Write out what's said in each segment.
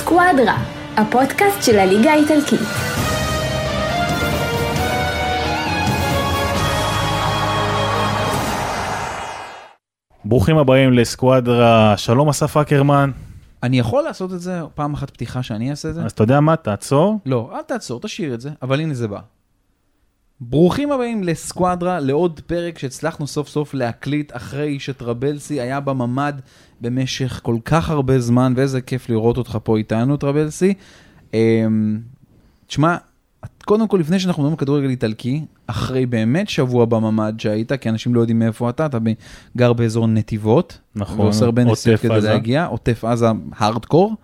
סקואדרה, הפודקאסט של הליגה האיטלקית. ברוכים הבאים לסקואדרה, שלום אסף אקרמן. אני יכול לעשות את זה פעם אחת פתיחה שאני אעשה את זה? אז אתה יודע מה, תעצור. לא, אל תעצור, תשאיר את זה, אבל הנה זה בא. ברוכים הבאים לסקואדרה, לעוד פרק שהצלחנו סוף סוף להקליט אחרי שטרבלסי היה בממ"ד במשך כל כך הרבה זמן, ואיזה כיף לראות אותך פה איתנו, טרבלסי. אמ, תשמע, קודם כל, לפני שאנחנו מדברים על כדורגל איטלקי, אחרי באמת שבוע בממ"ד שהיית, כי אנשים לא יודעים מאיפה אתה, אתה גר באזור נתיבות. נכון, ועושה הרבה נסיעות כדי. להגיע, עוטף עזה הארדקור.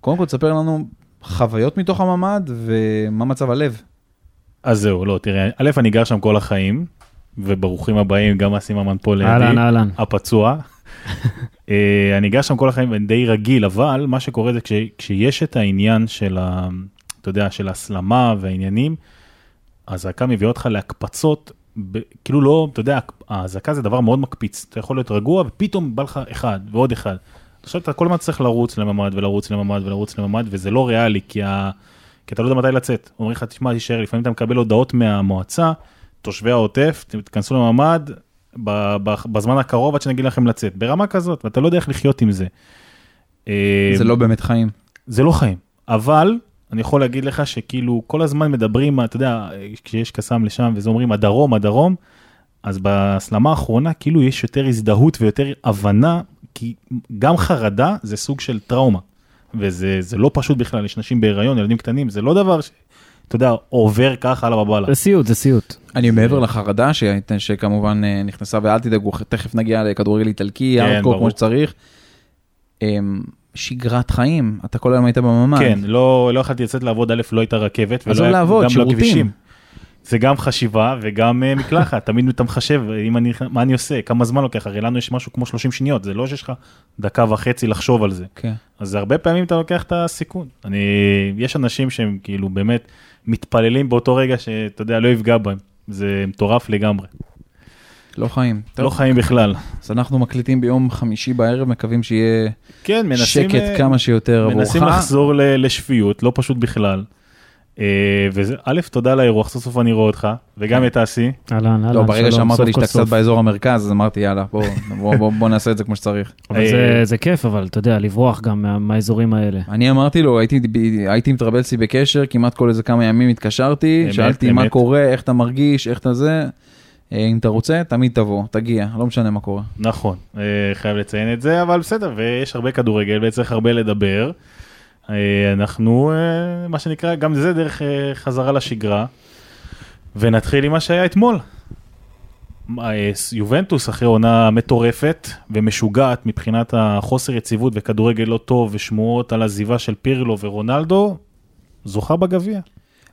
קודם כל, תספר לנו חוויות מתוך הממ"ד ומה מצב הלב. אז זהו, לא, תראה, א', אני גר שם כל החיים, וברוכים הבאים, גם אסי ממן פה לידי, אהלן, אהלן. הפצוע. אה, אני גר שם כל החיים ואני די רגיל, אבל מה שקורה זה כש, כשיש את העניין של, ה, אתה יודע, של ההסלמה והעניינים, האזעקה מביאה אותך להקפצות, ב, כאילו לא, אתה יודע, האזעקה זה דבר מאוד מקפיץ, אתה יכול להיות רגוע ופתאום בא לך אחד ועוד אחד. עכשיו אתה כל הזמן צריך לרוץ לממ"ד ולרוץ לממ"ד ולרוץ לממ"ד, וזה לא ריאלי, כי, ה, כי אתה לא יודע מתי לצאת. אומרים לך, תשמע, תישאר, לפעמים אתה מקבל הודעות מהמועצה, תושבי העוטף, תיכנסו לממ"ד בזמן הקרוב עד שנגיד לכם לצאת, ברמה כזאת, ואתה לא יודע איך לחיות עם זה. אה, זה לא באמת חיים. זה לא חיים, אבל אני יכול להגיד לך שכאילו כל הזמן מדברים, אתה יודע, כשיש קסאם לשם וזה אומרים הדרום, הדרום, אז בהסלמה האחרונה כאילו יש יותר הזדהות ויותר הבנה, כי גם חרדה זה סוג של טראומה, וזה זה לא פשוט בכלל, יש נשים בהיריון, ילדים קטנים, זה לא דבר ש... אתה יודע, עובר ככה הלאה בבאללה. זה סיוט, זה סיוט. אני מעבר לחרדה ש- שכמובן אה, נכנסה, ואל תדאגו, תכף נגיע לכדורגל איטלקי, כן, ארדקור. כמו שצריך. אמ, שגרת חיים, אתה כל היום היית בממ"ד. כן, לא, לא יכולתי לצאת לעבוד, א', לא הייתה רכבת, ולא היה- לעבוד, גם לא. כבישים. זה גם חשיבה וגם אה, מקלחת, תמיד אתה מחשב אם אני, מה אני עושה, כמה זמן לוקח, הרי לנו יש משהו כמו 30 שניות, זה לא שיש לך דקה וחצי לחשוב על זה. כן. אז הרבה פעמים אתה לוקח את הסיכון. אני, יש אנשים שהם כאילו באמת מתפללים באותו רגע שאתה יודע, לא יפגע בהם. זה מטורף לגמרי. לא חיים. לא חיים בכלל. אז אנחנו מקליטים ביום חמישי בערב, מקווים שיהיה כן, מנסים, שקט אה, כמה שיותר עבורך. מנסים לחזור לשפיות, לא פשוט בכלל. אה, וזה, א', תודה על האירוח, סוף סוף אני רואה אותך, וגם את אסי. אהלן, אהלן, לא, ברגע שלום, שאמרת לי שאתה קצת. באזור המרכז, אז אמרתי יאללה, בוא- נעשה את זה כמו שצריך. אבל זה- כיף, אבל אתה יודע, לברוח גם מה- מהאזורים האלה. אני אמרתי לו, הייתי, עם טרבלסי בקשר, כמעט כל איזה כמה ימים התקשרתי, שאלתי מה. קורה, איך אתה מרגיש, איך אתה זה. אה, אם אתה רוצה, תמיד תבוא, תגיע, לא משנה מה קורה. נכון, אה, חייב לציין את זה, אבל בסדר, ויש הרבה כדורגל וצריך הרבה לדבר. אה, אנחנו, אה, מה שנקרא, גם זה דרך אה, חזרה לשגרה. ונתחיל עם מה שהיה אתמול. יובנטוס אחרי עונה מטורפת ומשוגעת מבחינת החוסר יציבות וכדורגל לא טוב ושמועות על עזיבה של פירלו ורונלדו, זוכה בגביע.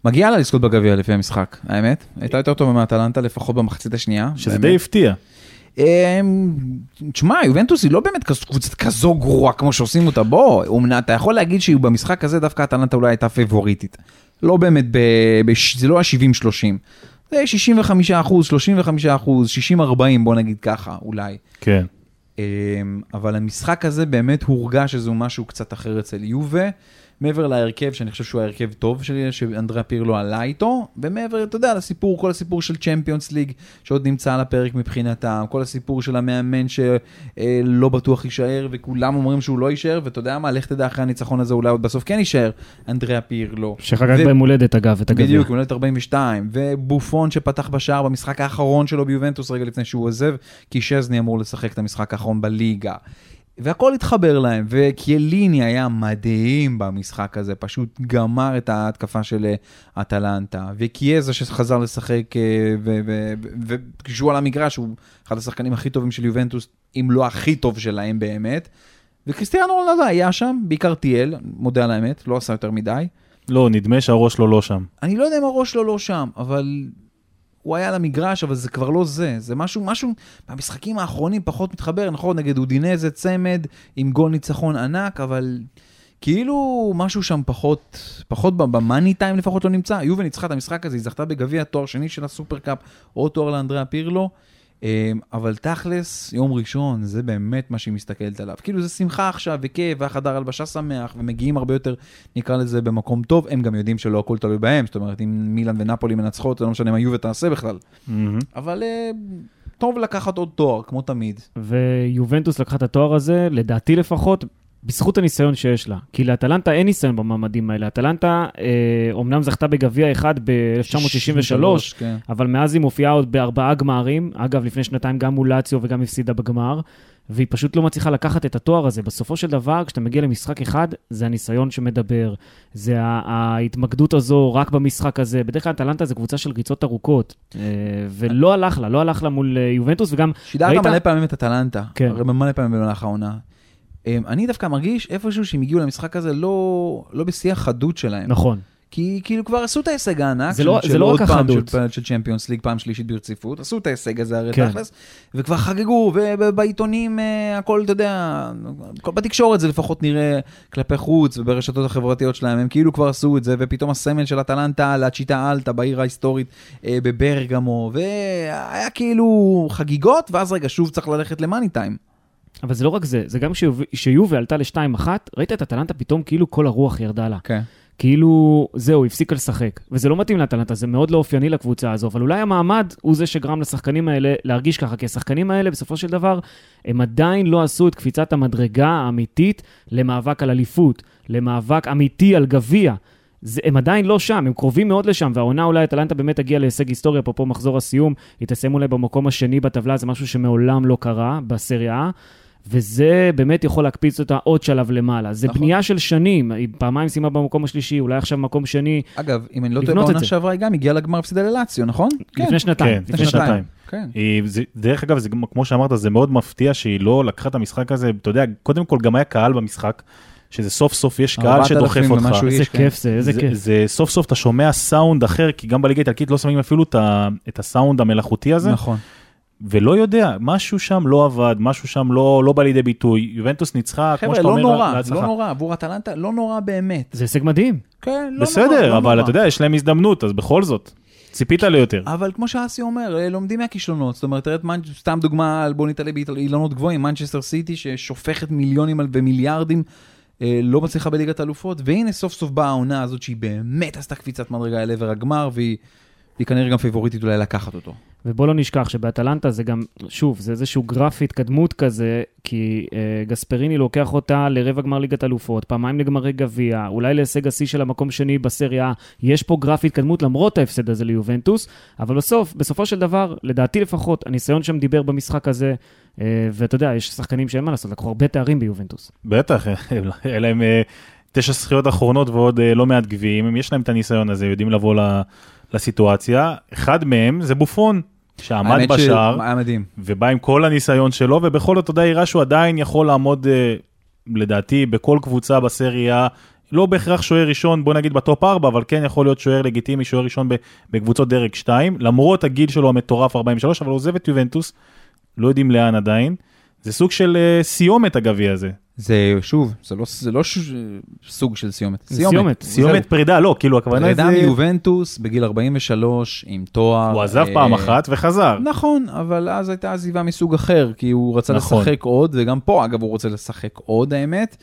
מגיע לה לזכות בגביע לפי המשחק, האמת. הייתה יותר טובה מאטלנטה, לפחות במחצית השנייה. שזה באמת. די הפתיע. אמ, תשמע, יובנטוס היא לא באמת קבוצה כזו גרועה כמו שעושים אותה, בוא, אתה יכול להגיד שבמשחק הזה דווקא אטלנטה אולי הייתה פייבוריטית. לא באמת, ב, בש, זה לא ה-70-30. זה 65 אחוז, 35 אחוז, 60-40 בוא נגיד ככה, אולי. כן. אמ, אבל המשחק הזה באמת הורגש איזשהו משהו קצת אחר אצל יובה. מעבר להרכב, שאני חושב שהוא ההרכב טוב שלי, שאנדריה פירלו עלה איתו, ומעבר, אתה יודע, לסיפור, כל הסיפור של צ'מפיונס ליג, שעוד נמצא על הפרק מבחינתם, כל הסיפור של המאמן שלא בטוח יישאר, וכולם אומרים שהוא לא יישאר, ואתה יודע מה, לך תדע אחרי הניצחון הזה, אולי עוד בסוף כן יישאר, אנדריה פירלו. שחגג ו- ביום הולדת, אגב, את הגביע. בדיוק, הולדת 42, ובופון שפתח בשער במשחק האחרון שלו ביובנטוס רגע לפני שהוא עוזב, כי שזני אמור לשחק את המשחק האחרון בליגה. והכל התחבר להם, וקיאליני היה מדהים במשחק הזה, פשוט גמר את ההתקפה של אה, אטלנטה, וקיאזה שחזר לשחק, אה, ו- ו- ו- וכשהוא על המגרש, הוא אחד השחקנים הכי טובים של יובנטוס, אם לא הכי טוב שלהם באמת. וקריסטיאנו רונלדו היה שם, בעיקר טייל, מודה על האמת, לא עשה יותר מדי. לא, נדמה שהראש שלו לא שם. אני לא יודע אם הראש שלו לא שם, אבל הוא היה על המגרש, אבל זה כבר לא זה. זה משהו, משהו, במשחקים האחרונים פחות מתחבר, נכון? נגד אודינזה צמד עם גול ניצחון ענק, אבל כאילו משהו שם פחות, פחות במאני טיים לפחות לא נמצא. יובל ניצחה את המשחק הזה, היא זכתה בגביע תואר שני של הסופרקאפ, עוד תואר לאנדריאה פירלו. אה, אבל תכלס, יום ראשון, זה באמת מה שהיא מסתכלת עליו. כאילו, זה שמחה עכשיו, וכיף, והחדר הלבשה שמח, ומגיעים הרבה יותר, נקרא לזה, במקום טוב. הם גם יודעים שלא הכל תלוי בהם, זאת אומרת, אם מילאן ונפולי מנצחות, זה לא משנה מה יובה תעשה בכלל. מהמם. אבל אה, טוב לקחת עוד תואר, כמו תמיד. ויובנטוס לקחה את התואר הזה, לדעתי לפחות, בזכות הניסיון שיש לה. כי לאטלנטה אין ניסיון במעמדים האלה. אטלנטה אה, אומנם זכתה בגביע אחד ב-1963, כן. אבל מאז היא מופיעה עוד בארבעה גמרים. אגב, לפני שנתיים גם מול לאציו וגם הפסידה בגמר. והיא פשוט לא מצליחה לקחת את התואר הזה. בסופו של דבר, כשאתה מגיע למשחק אחד, זה הניסיון שמדבר. זה ההתמקדות הזו רק במשחק הזה. בדרך כלל אטלנטה זה קבוצה של ריצות ארוכות. אה, ולא הלך לה, לא הלך לה מול אה, יובנטוס, וגם שידרת? מלא פעמים את אטלנטה, כן. מלא פעמים במהלך העונה. אמ, אני דווקא מרגיש איפשהו שהם הגיעו למשחק הזה לא, לא בשיא החדות שלהם. נכון. כי כאילו כבר עשו את ההישג הענק זה לא- של, זה לא רק החדות. של, של צ'מפיונס ליג פעם שלישית ברציפות, עשו את ההישג הזה הרי כן. תכלס, וכבר חגגו, ובעיתונים אה, הכל, אתה יודע, בתקשורת זה לפחות נראה כלפי חוץ וברשתות החברתיות שלהם, הם כאילו כבר עשו את זה, ופתאום הסמל של אטלנטה, לאצ'יטה אלטה בעיר ההיסטורית אה, בברגמו, והיה כאילו חגיגות, ואז רגע, שוב צריך ללכת למאני טיים. אבל זה לא רק זה, זה גם כשיוב- כשיובה עלתה ל-2-1, ראית את אטלנטה פתאום כאילו כל הרוח ירדה לה. כן. כאילו, זהו, הפסיקה לשחק. וזה לא מתאים לאטלנטה, זה מאוד לא אופייני לקבוצה הזו, אבל אולי המעמד הוא זה שגרם לשחקנים האלה להרגיש ככה, כי השחקנים האלה, בסופו של דבר, הם עדיין לא עשו את קפיצת המדרגה האמיתית למאבק על אליפות, למאבק אמיתי על גביע. זה, הם עדיין לא שם, הם קרובים מאוד לשם, והעונה אולי אטלנטה באמת תגיע להישג היסטורי, אפרופו מחזור הסיום, היא תסיים אולי במקום השני בטבלה, זה משהו שמעולם לא קרה בסריה A. וזה באמת יכול להקפיץ אותה עוד שלב למעלה. זה נכון. בנייה של שנים, היא פעמיים סיימה במקום השלישי, אולי עכשיו במקום שני, אגב, אם אני לא טועה, בעונה זה. שעברה היא גם הגיעה לגמר הפסידה ללאציו, נכון? לפני שנתיים. כן, לפני שנתיים. כן. היא, זה, דרך אגב, זה, כמו שאמרת, זה מאוד מפתיע שהיא לא לקחה את המשחק הזה, אתה יודע, קודם כל גם היה קהל במשחק, שזה סוף סוף יש קהל 4,000 שדוחף אותך. איזה כן. כיף זה, איזה זה, כיף. זה סוף סוף אתה שומע סאונד אחר, כי גם בליגה האיטלקית לא שמים אפילו את, ה, את הסאונד המלאכותי הזה, נכון. ולא יודע, משהו שם לא עבד, משהו שם לא, לא בא לידי ביטוי. יובנטוס ניצחה, כמו חבר'ה, שאתה לא אומר, נורא, להצלחה. לא נורא, עבור אטלנטה לא נורא באמת. זה הישג מדהים. כן, לא נורא. בסדר, לא אבל נורא. אתה יודע, יש להם הזדמנות, אז בכל זאת, ציפית ליותר. אבל כמו שאסי אומר, אה, לומדים מהכישלונות. זאת אומרת, תראה מנצ'סטר, סתם דוגמה, בוא נתעלה באילנות גבוהים, מנצ'סטר סיטי ששופכת מיליונים ומיליארדים, אה, לא מצליחה בליגת האלופות, והנה סוף סוף באה העונה הזאת שהיא באמת עשתה קפיצת מדרגה אל עבר הגמר, והיא והיא כנראה גם פיבוריטית אולי לקחת אותו. ובוא לא נשכח שבאטלנטה זה גם, שוב, זה איזשהו גרף התקדמות כזה, כי אה, גספריני לוקח אותה לרבע גמר ליגת אלופות, פעמיים לגמרי גביע, אולי להישג השיא של המקום שני בסריה, יש פה גרף התקדמות למרות ההפסד הזה ליובנטוס, אבל בסוף, בסופו של דבר, לדעתי לפחות, הניסיון שם דיבר במשחק הזה, אה, ואתה יודע, יש שחקנים שאין מה לעשות, לקחו הרבה תארים ביובנטוס. בטח, היה להם אה, תשע זכיות אחרונות ועוד אה, לא מעט גביעים, יש להם את הניסיון הזה, יודעים לבוא לסיטואציה. אחד מהם זה בופון, שעמד בשער, היה מדהים. ובא עם כל הניסיון שלו, ובכל זאת, אתה יודע, יראה שהוא עדיין יכול לעמוד, אה, לדעתי, בכל קבוצה בסריה. לא בהכרח שוער ראשון, בוא נגיד בטופ 4, אבל כן יכול להיות שוער לגיטימי, שוער ראשון בקבוצות דרג 2, למרות הגיל שלו המטורף 43, אבל הוא עוזב את יובנטוס, לא יודעים לאן עדיין. זה סוג של אה, סיומת הגביע הזה. זה, שוב, זה לא, זה לא ש... סוג של סיומת. זה סיומת. סיומת פרידה, לא, כאילו הכוונה פרידה זה... מיובנטוס בגיל 43 עם תואר. הוא עזב אה, פעם אחת וחזר. נכון, אבל אז הייתה עזיבה מסוג אחר, כי הוא רצה נכון. לשחק עוד, וגם פה, אגב, הוא רוצה לשחק עוד, האמת.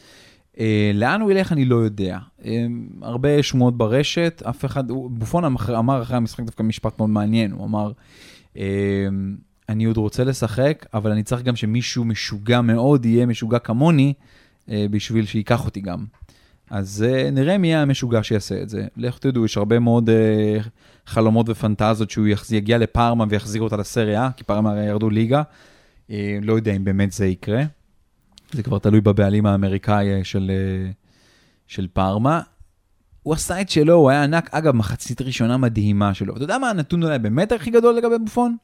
אה, לאן הוא ילך אני לא יודע. אה, הרבה שמועות ברשת, אף אחד, הוא- בופון אמר אחרי המשחק דווקא משפט מאוד מעניין, הוא אמר, אה, אני עוד רוצה לשחק, אבל אני צריך גם שמישהו משוגע מאוד יהיה משוגע כמוני, אה, בשביל שייקח אותי גם. אז אה, נראה מי המשוגע שיעשה את זה. לך תדעו, יש הרבה מאוד אה, חלומות ופנטזיות שהוא. יגיע לפארמה ויחזיר אותה לסריה, כי פארמה ירדו ליגה. אה, לא יודע אם באמת זה יקרה. זה כבר תלוי בבעלים האמריקאי אה, של, של פארמה. הוא עשה את שלו, הוא היה ענק. אגב, מחצית ראשונה מדהימה שלו. אתה יודע מה הנתון אולי באמת הכי גדול לגבי בופון?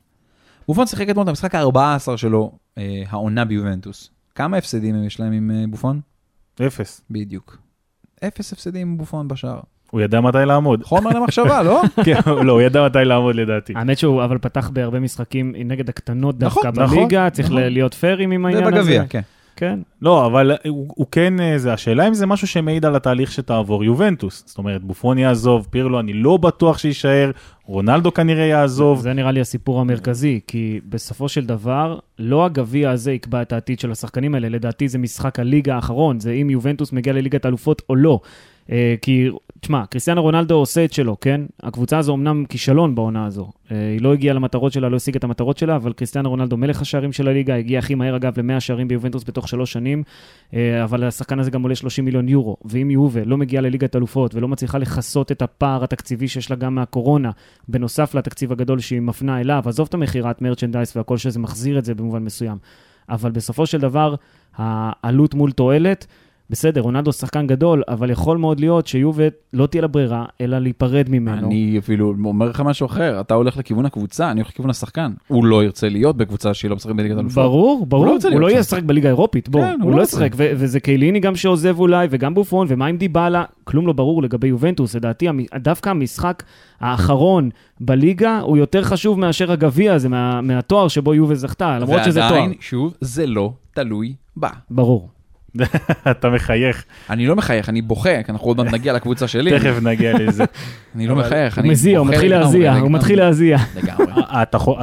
בופון שיחק אתמול את המשחק ה-14 שלו, אה, העונה ביובנטוס. כמה הפסדים יש להם עם אה, בופון? אפס. בדיוק. אפס הפסדים עם בופון בשער. הוא ידע מתי לעמוד. חומר למחשבה, לא? כן, לא, הוא ידע מתי לעמוד לדעתי. האמת שהוא אבל פתח בהרבה משחקים נגד הקטנות נכון, דווקא נכון, בליגה, צריך נכון. להיות פיירים עם העניין הזה. ובגביע, כן. כן. לא, אבל הוא, הוא כן, אה, זה, השאלה אם זה משהו שמעיד על התהליך שתעבור יובנטוס. זאת אומרת, בופון יעזוב, פירלו, אני לא בטוח שיישאר, רונלדו כנראה יעזוב. זה נראה לי הסיפור המרכזי, כי בסופו של דבר, לא הגביע הזה יקבע את העתיד של השחקנים האלה, לדעתי זה משחק הליגה האחרון, זה אם יובנטוס מגיע לליגת האלופות או לא. אה, כי, תשמע, קריסטיאנו רונלדו עושה את שלו, כן? הקבוצה הזו אמנם כישלון בעונה הזו. אה, היא לא הגיעה למטרות שלה, לא השיגה את המטרות שלה, אבל קריסטיאנו רונלדו מלך השערים של הליגה, הגיע הכי מהר אגב ל-100 שערים ביובנטוס בתוך שלוש שנים, אה, אבל השחקן הזה גם עולה 30 מיליון יורו. ואם יובה לא מגיעה לליגת אלופות ולא מצליחה לכסות את הפער התקציבי שיש לה גם מהקורונה, בנוסף לתקציב הגדול שהיא מפנה אליו, עזוב את המכירת מרצ'נדייס והכל שזה מחזיר את זה במובן מסוים. אבל בסופו של דבר, העלות מול תועלת, בסדר, רונלדו שחקן גדול, אבל יכול מאוד להיות שיובה לא תהיה לה ברירה, אלא להיפרד ממנו. אני אפילו אומר לך משהו אחר, אתה הולך לכיוון הקבוצה, אני הולך לכיוון השחקן. הוא לא ירצה להיות בקבוצה שהיא לא משחקת בליגת אלופות. ברור, ברור, לא הוא לא יהיה שם. לשחק בליגה האירופית, בוא, כן, הוא הוא לא לא. ישחק, ו- וזה קייליני גם שעוזב אולי, וגם בופון, ומה עם דיבלה, כלום לא ברור לגבי יובנטוס, לדעתי דווקא המשחק האחרון בליגה הוא יותר חשוב מאשר הגביע הזה, מה- מהתואר שבו יובה זכתה, למרות שזה תואר. ועדיין, שוב, זה לא תלוי בה. ברור. אתה מחייך, אני לא מחייך, אני בוכה, כי אנחנו עוד מעט נגיע לקבוצה שלי. תכף נגיע לזה. אני לא מחייך, אני מזיע, הוא מתחיל להזיע, הוא. מתחיל להזיע. לגמרי.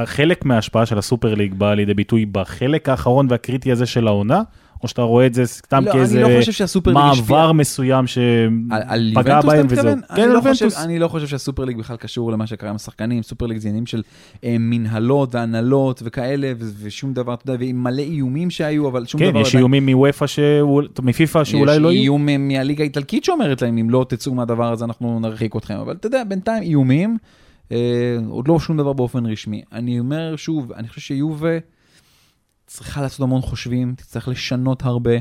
חלק מההשפעה של הסופר ליג באה לידי ביטוי בחלק האחרון והקריטי הזה של העונה, או שאתה רואה את זה סתם לא, כאיזה אני לא חושב שהסופר ליג השפיע. מעבר מסוים על, על שפגע בהם וזהו. כן, אני, לא חושב, יובנטוס. אני לא חושב שהסופר ליג בכלל קשור למה שקרה עם השחקנים, סופר ליג זה עניינים של אה, מנהלות והנהלות וכאלה, ו- ושום דבר, אתה יודע, ועם מלא איומים שהיו, אבל שום כן, דבר... יש עדיין- איומים מוופא, שהוא- מפיפ"א שאולי לא יש יהיו. איום אה, מהליגה האיטלקית שאומרת להם, אם לא תצאו מהדבר הזה אנחנו נרחיק אתכם, אבל אתה יודע, בינתיים איומים, אה, עוד לא שום דבר באופן רשמי. אני אומר שוב, אני חושב שיובה צריכה לעשות המון חושבים, תצטרך לשנות הרבה.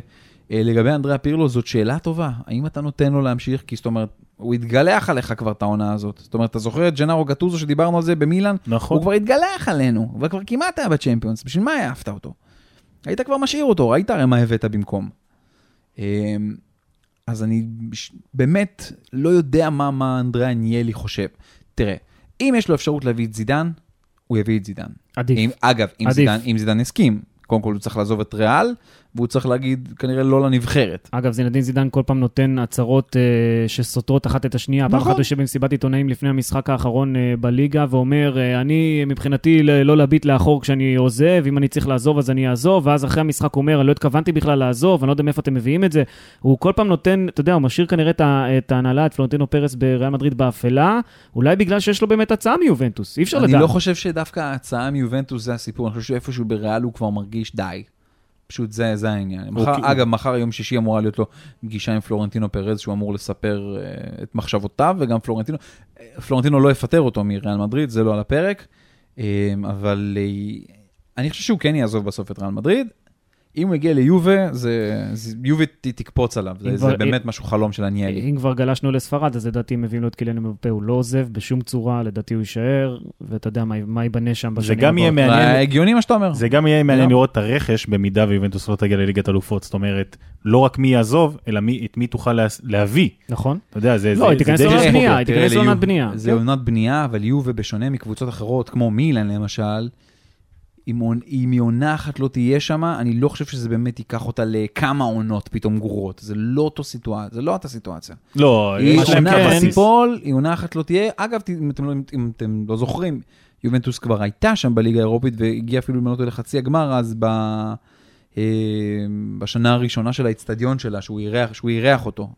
אה, לגבי אנדריאה פירלו, זאת שאלה טובה. האם אתה נותן לו להמשיך? כי זאת אומרת, הוא התגלח עליך כבר את העונה הזאת. זאת אומרת, אתה זוכר את ג'נארו גטוזו שדיברנו על זה במילאן? נכון. הוא כבר התגלח עלינו, הוא כבר כמעט היה בצ'מפיונס, בשביל מה העפת אותו? היית כבר משאיר אותו, ראית הרי מה הבאת במקום. אמ, אז אני באמת לא יודע מה, מה אנדריאה ניאלי חושב. תראה, אם יש לו אפשרות להביא את זידן, הוא יביא את זידן. עדיף. אם, אגב, אם עדיף. זידן, אם זידן יסכים, קודם כל הוא צריך לעזוב את ריאל, והוא צריך להגיד כנראה לא לנבחרת. אגב, זינדין זידן כל פעם נותן הצהרות אה, שסותרות אחת את השנייה. פעם נכון. אחת הוא יושב במסיבת עיתונאים לפני המשחק האחרון אה, בליגה ואומר, אה, אני מבחינתי ל- לא להביט לאחור כשאני עוזב, אם אני צריך לעזוב אז אני אעזוב, ואז אחרי המשחק הוא אומר, אני לא התכוונתי בכלל לעזוב, אני לא יודע מאיפה אתם מביאים את זה. הוא כל פעם נותן, אתה יודע, הוא משאיר כנראה את ה- את ההנהלה, את פלורנטינו פרס בריאל מדריד באפלה, אולי בגלל שיש לו באמת הצעה מיובנטוס, אי אפשר לדעת. אני לא חושב שדווקא ההצעה מיובנטוס זה הסיפור, אני חושב שאיפשהו בריאל הוא כבר מרגיש די. פשוט זה, זה העניין. מחר, אוקיי. אגב, מחר יום שישי אמורה להיות לו פגישה עם פלורנטינו פרז, שהוא אמור לספר uh, את מחשבותיו, וגם פלורנטינו, אה, פלורנטינו לא יפטר אותו מריאל מדריד, זה לא על הפרק, um, אבל uh, אני חושב שהוא כן יעזוב בסוף את ריאל מדריד. אם הוא יגיע ליובה, זה, זה, יובה תקפוץ עליו, אם זה, כבר- זה באמת משהו חלום של הניאלי. אם כבר גלשנו לספרד, אז לדעתי אם מביאים לו את קיליאן מבפה, הוא לא עוזב בשום צורה, לדעתי הוא יישאר, ואתה יודע מה, מה ייבנה שם זה בשנים גם יהיה הבאות. מעניין. הגיוני מה שאתה אומר. זה גם יהיה מעניין למה? לראות את הרכש במידה ויובנטוס לא תגיע לליגת אלופות. זאת אומרת, לא רק מי יעזוב, אלא מי, את מי תוכל לה- להביא. נכון? אתה יודע, זה... לא, זה- היא תיכנס זה לעונת. בנייה, היא תיכנס לעונת בנייה. זה עונת בנייה, אבל יובה בשונה מקבוצות אחרות, כמו מילאן למשל, אם אם עונה אחת לא תהיה שם, אני לא חושב שזה באמת ייקח אותה לכמה עונות פתאום גרועות. זה לא אותו סיטואציה, זה לא אותה סיטואציה. לא, היא יש להם עונה כן, תיפול, היא עונה אחת לא תהיה. אגב, אם אתם לא- אם אתם לא זוכרים, יובנטוס כבר הייתה שם בליגה האירופית והגיעה אפילו למנות לחצי הגמר אז ב... אה, בשנה הראשונה של האיצטדיון שלה, שהוא אירח, שהוא אירח אותו,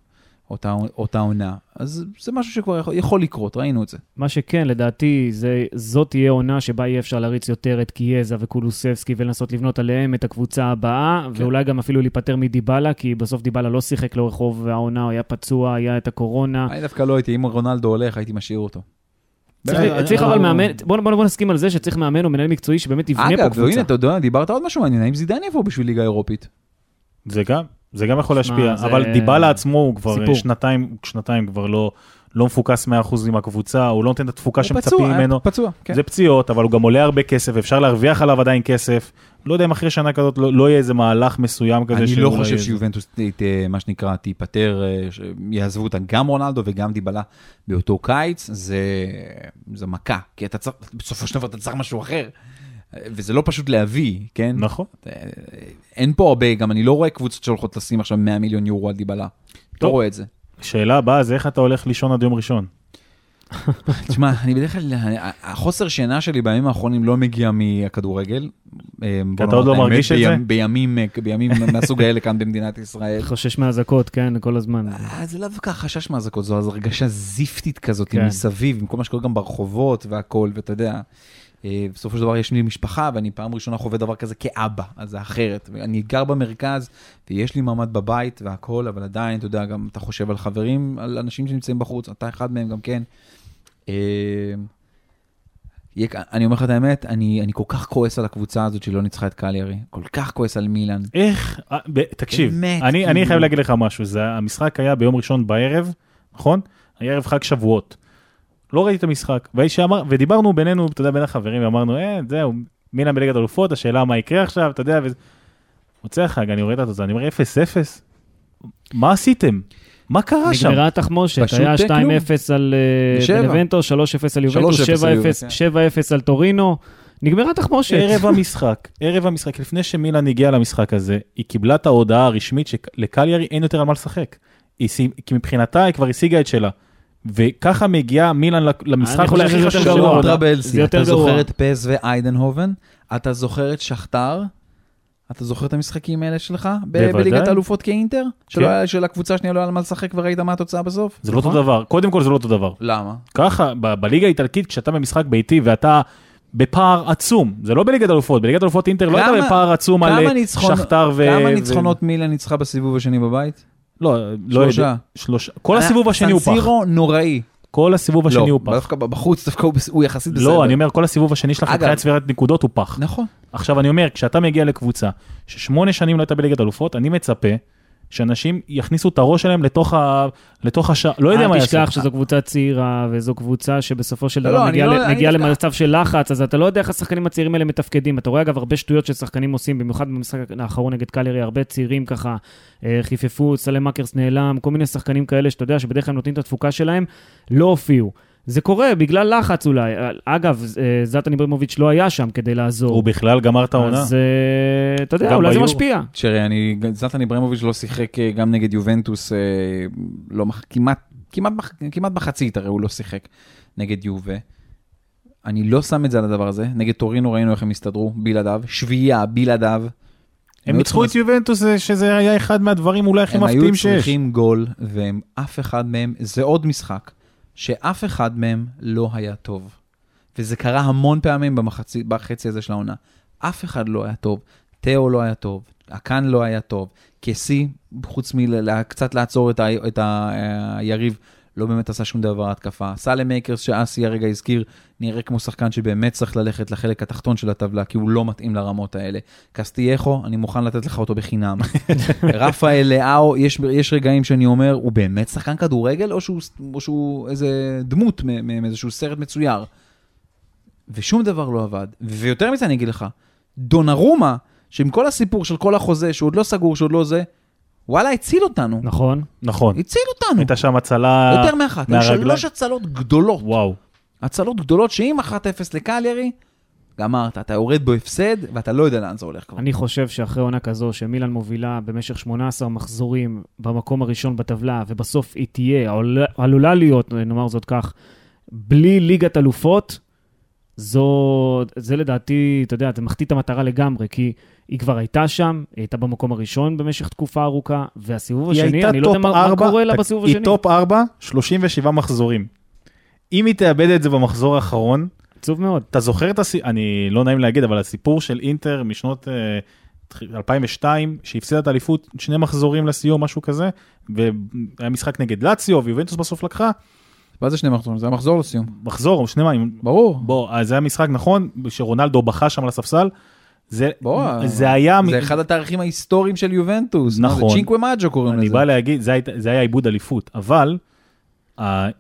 אותה, אותה עונה. אז זה משהו שכבר יכול, יכול לקרות, ראינו את זה. מה שכן, לדעתי, זה, זאת תהיה עונה שבה יהיה אפשר להריץ יותר את קיאזה וקולוסבסקי ולנסות לבנות עליהם את הקבוצה הבאה, כן. ואולי גם אפילו להיפטר מדיבלה, כי בסוף דיבלה לא שיחק לאורך רוב העונה, הוא היה פצוע, היה את הקורונה. אני דווקא לא הייתי, אם רונלדו הולך, הייתי משאיר אותו. צריך, אבל מאמן, בוא, נסכים על זה שצריך מאמן או מנהל מקצועי שבאמת יבנה פה אגב, קבוצה. והנה, אתה יודע, דיברת עוד משהו מעניין, האם זידן יבוא בשביל ליגה אירופית? זה גם, זה גם יכול להשפיע, זה- אבל דיבלה עצמו הוא כבר סיפור. שנתיים, שנתיים כבר לא, לא מפוקס 100% עם הקבוצה, הוא לא נותן את התפוקה הוא שמצפים ממנו. היה פצוע, כן. זה פציעות, אבל הוא גם עולה הרבה כסף, אפשר להרוויח עליו עדיין כסף. לא יודע אם אחרי שנה כזאת לא, לא יהיה איזה מהלך מסוים כזה אני לא חושב שיובנטוס, מה שנקרא, תיפטר, אה, יעזבו אותה גם רונלדו וגם דיבלה באותו קיץ, זה, זה מכה, כי אתה צריך, בסופו של דבר אתה צריך משהו אחר. וזה לא פשוט להביא, כן? נכון. אה, אין פה הרבה, גם אני לא רואה קבוצות שהולכות לשים עכשיו 100 מיליון יורו על דיבלה. לא. רואה את זה. שאלה הבאה זה איך אתה הולך לישון עד יום ראשון. תשמע, אני בדרך כלל, החוסר שינה שלי בימים האחרונים לא מגיע מהכדורגל. אה, אתה עוד לא מרגיש את זה? בימים, אה, בימים מהסוג האלה כאן במדינת ישראל. חושש מאזעקות, כן, כל הזמן. אה, זה לאו דווקא חשש מאזעקות, זו הרגשה זיפטית כזאת כן. מסביב, עם כל מה שקורה גם ברחובות והכל, ואתה יודע, אה, בסופו של דבר יש לי משפחה, ואני פעם ראשונה חווה דבר כזה כאבא, אז זה אחרת. אני גר במרכז, ויש לי מעמד בבית והכל, אבל עדיין, אתה יודע, גם אתה חושב על חברים, על אנשים שנמצאים בחוץ, אתה אחד מהם גם כן. אה, אני אומר לך את האמת, אני, אני כל כך כועס על הקבוצה הזאת שלא ניצחה את קליירי, כל כך כועס על מילאן. איך, אה, תקשיב, באמת, אני, אני כאילו. חייב להגיד לך משהו, זה, המשחק היה ביום ראשון בערב, נכון? היה ערב חג שבועות. לא ראיתי את המשחק, שאמר, ודיברנו בינינו, אתה יודע, בין החברים, ואמרנו, אה, זהו, מילאן בליגת אלופות, השאלה מה יקרה עכשיו, אתה יודע, וזה... מוצא החג, אני רואה את התוצאה, אני אומר 0-0, מה עשיתם? מה קרה שם? נגמרה התחמושת, היה 2-0 כלום. על אה. בנבנטו, 3-0 על יובנטוס, 3-0 על 7-0 יובנטוס, 7-0 על טורינו, נגמרה התחמושת. ערב המשחק, ערב המשחק, לפני שמילאן הגיעה למשחק הזה, היא קיבלה את ההודעה הרשמית שלקליירי אין יותר על מה לשחק. היא כי מבחינתה היא כבר השיגה את שלה. וככה מגיעה מילאן למשחק אני אולי הכי חשוב יותר של גרוע. העונה. זה יותר אתה גרוע. זוכר את פז ואיידנהובן? אתה זוכר את שכתר? אתה זוכר את המשחקים האלה שלך? בליגת האלופות כאינטר? כן. היה- שלקבוצה השנייה לא היה על מה לשחק וראית מה התוצאה בסוף? זה לא אותו נכון. דבר, קודם כל זה לא אותו דבר. למה? ככה, בליגה האיטלקית, כשאתה במשחק ביתי ואתה בפער עצום, זה לא בליגת אלופות, בליגת אלופות אינטר לא הייתה בפער עצום על אה, שכתר ו... כמה ניצחונות מילה ניצחה בסיבוב השני בבית? לא, לא. יודע. שלושה. כל הסיבוב השני הוא פח. סנסירו נוראי. כל הסיבוב השני לא, הוא פח. דווקא בחוץ דווקא הוא יחסית בסדר. לא, אני אומר, כל הסיבוב השני שלך אגב- מבחינת צבירת נקודות הוא פח. נכון. עכשיו אני אומר, כשאתה מגיע לקבוצה ששמונה שנים לא הייתה בליגת אלופות, אני מצפה שאנשים יכניסו את הראש שלהם לתוך ה... לתוך השער, לא יודע מה אל יעשו. תשכח שזו קבוצה צעירה, וזו קבוצה שבסופו של לא, דבר לא, מגיעה לא- דווקא- למצב של לחץ, אז אתה לא יודע איך השחקנים הצעירים האלה מתפקדים. אתה רואה אגב הרבה שטויות ששחקנים עושים, במיוחד במשחק האחרון נגד קליירי, הרבה צעירים ככה אה, חיפפו, סלם מקרס נעלם, כל מיני שחקנים כאלה שאתה יודע שבדרך כלל נותנים את התפוקה שלהם, לא הופיעו. זה קורה בגלל לחץ אולי. אגב, אה, זלטן איברמוביץ' לא היה שם כדי לעזור. הוא בכלל גמר את העונה. אז אה, אתה יודע, אולי זה ביורו. משפיע. תראה, אני, זלטן איברמוביץ' לא שיחק אה, גם נגד יובנטוס, לא, כמעט, כמעט, כמעט מחצית הרי הוא לא שיחק נגד יובה. אני לא שם את זה על הדבר הזה, נגד טורינו ראינו איך הם הסתדרו, בלעדיו, שביעייה, בלעדיו. הם ניצחו את יובנטוס, שזה היה אחד מהדברים אולי הכי הם היו מפתיעים שיש. צריכים גול, והם אף אחד מהם, זה עוד משחק, שאף אחד מהם לא היה טוב. וזה קרה המון פעמים במחצי, בחצי הזה של העונה. אף אחד לא היה טוב. תאו לא היה טוב, הקאן לא היה טוב. קסי, חוץ מקצת לעצור את, ה, את ה, היריב, לא באמת עשה שום דבר התקפה. סאלמייקרס, שאסי הרגע הזכיר, נראה כמו שחקן שבאמת צריך ללכת לחלק התחתון של הטבלה, כי הוא לא מתאים לרמות האלה. קסטייחו, אני מוכן לתת לך אותו בחינם. רפאל לאאו, יש, יש רגעים שאני אומר, הוא באמת שחקן כדורגל, או שהוא, או שהוא איזה דמות מאיזשהו סרט מצויר? ושום דבר לא עבד. ויותר מזה אני אגיד לך, דונרומה, שעם כל הסיפור של כל החוזה, שהוא עוד לא סגור, שהוא עוד לא זה, וואלה, הציל אותנו. נכון. נכון. הציל אותנו. הייתה שם הצלה יותר מאחת. היו מהרגליים. שלוש הצלות גדולות. וואו. הצלות גדולות שאם 1-0 לקליירי, גמרת, אתה יורד בהפסד ואתה לא יודע לאן זה הולך כבר. אני חושב שאחרי עונה כזו, שמילן מובילה במשך 18 מחזורים במקום הראשון בטבלה, ובסוף היא תהיה, עלולה- עלולה להיות, נאמר זאת כך, בלי ליגת אלופות, זו, זה לדעתי, אתה יודע, זה מחטיא את המטרה לגמרי, כי היא כבר הייתה שם, היא הייתה במקום הראשון במשך תקופה ארוכה, והסיבוב היא השני, אני לא יודע מה, מה ארבע, קורה לה בסיבוב היא השני. top 4, 37 מחזורים. אם היא תאבד את זה במחזור האחרון, עצוב מאוד. אתה זוכר את הסיפור, אני לא נעים להגיד, אבל הסיפור של אינטר משנות אה, 2002, שהפסידה את האליפות שני מחזורים לסיום, משהו כזה, והיה משחק נגד לאציו, ויובנטוס בסוף לקחה, מה זה שני מחזורים? זה המחזור לסיום. מחזור, שני מים. ברור. בוא, אז זה היה משחק נכון, שרונלדו בכה שם על הספסל, זה, בוא, זה היה, זה אחד התאריכים ההיסטוריים של יובנטוס. מה זה? נכון. צ'ינקווה מאג'ו קוראים אני לזה. בא להגיד, זה, זה היה עיבוד אליפות, אבל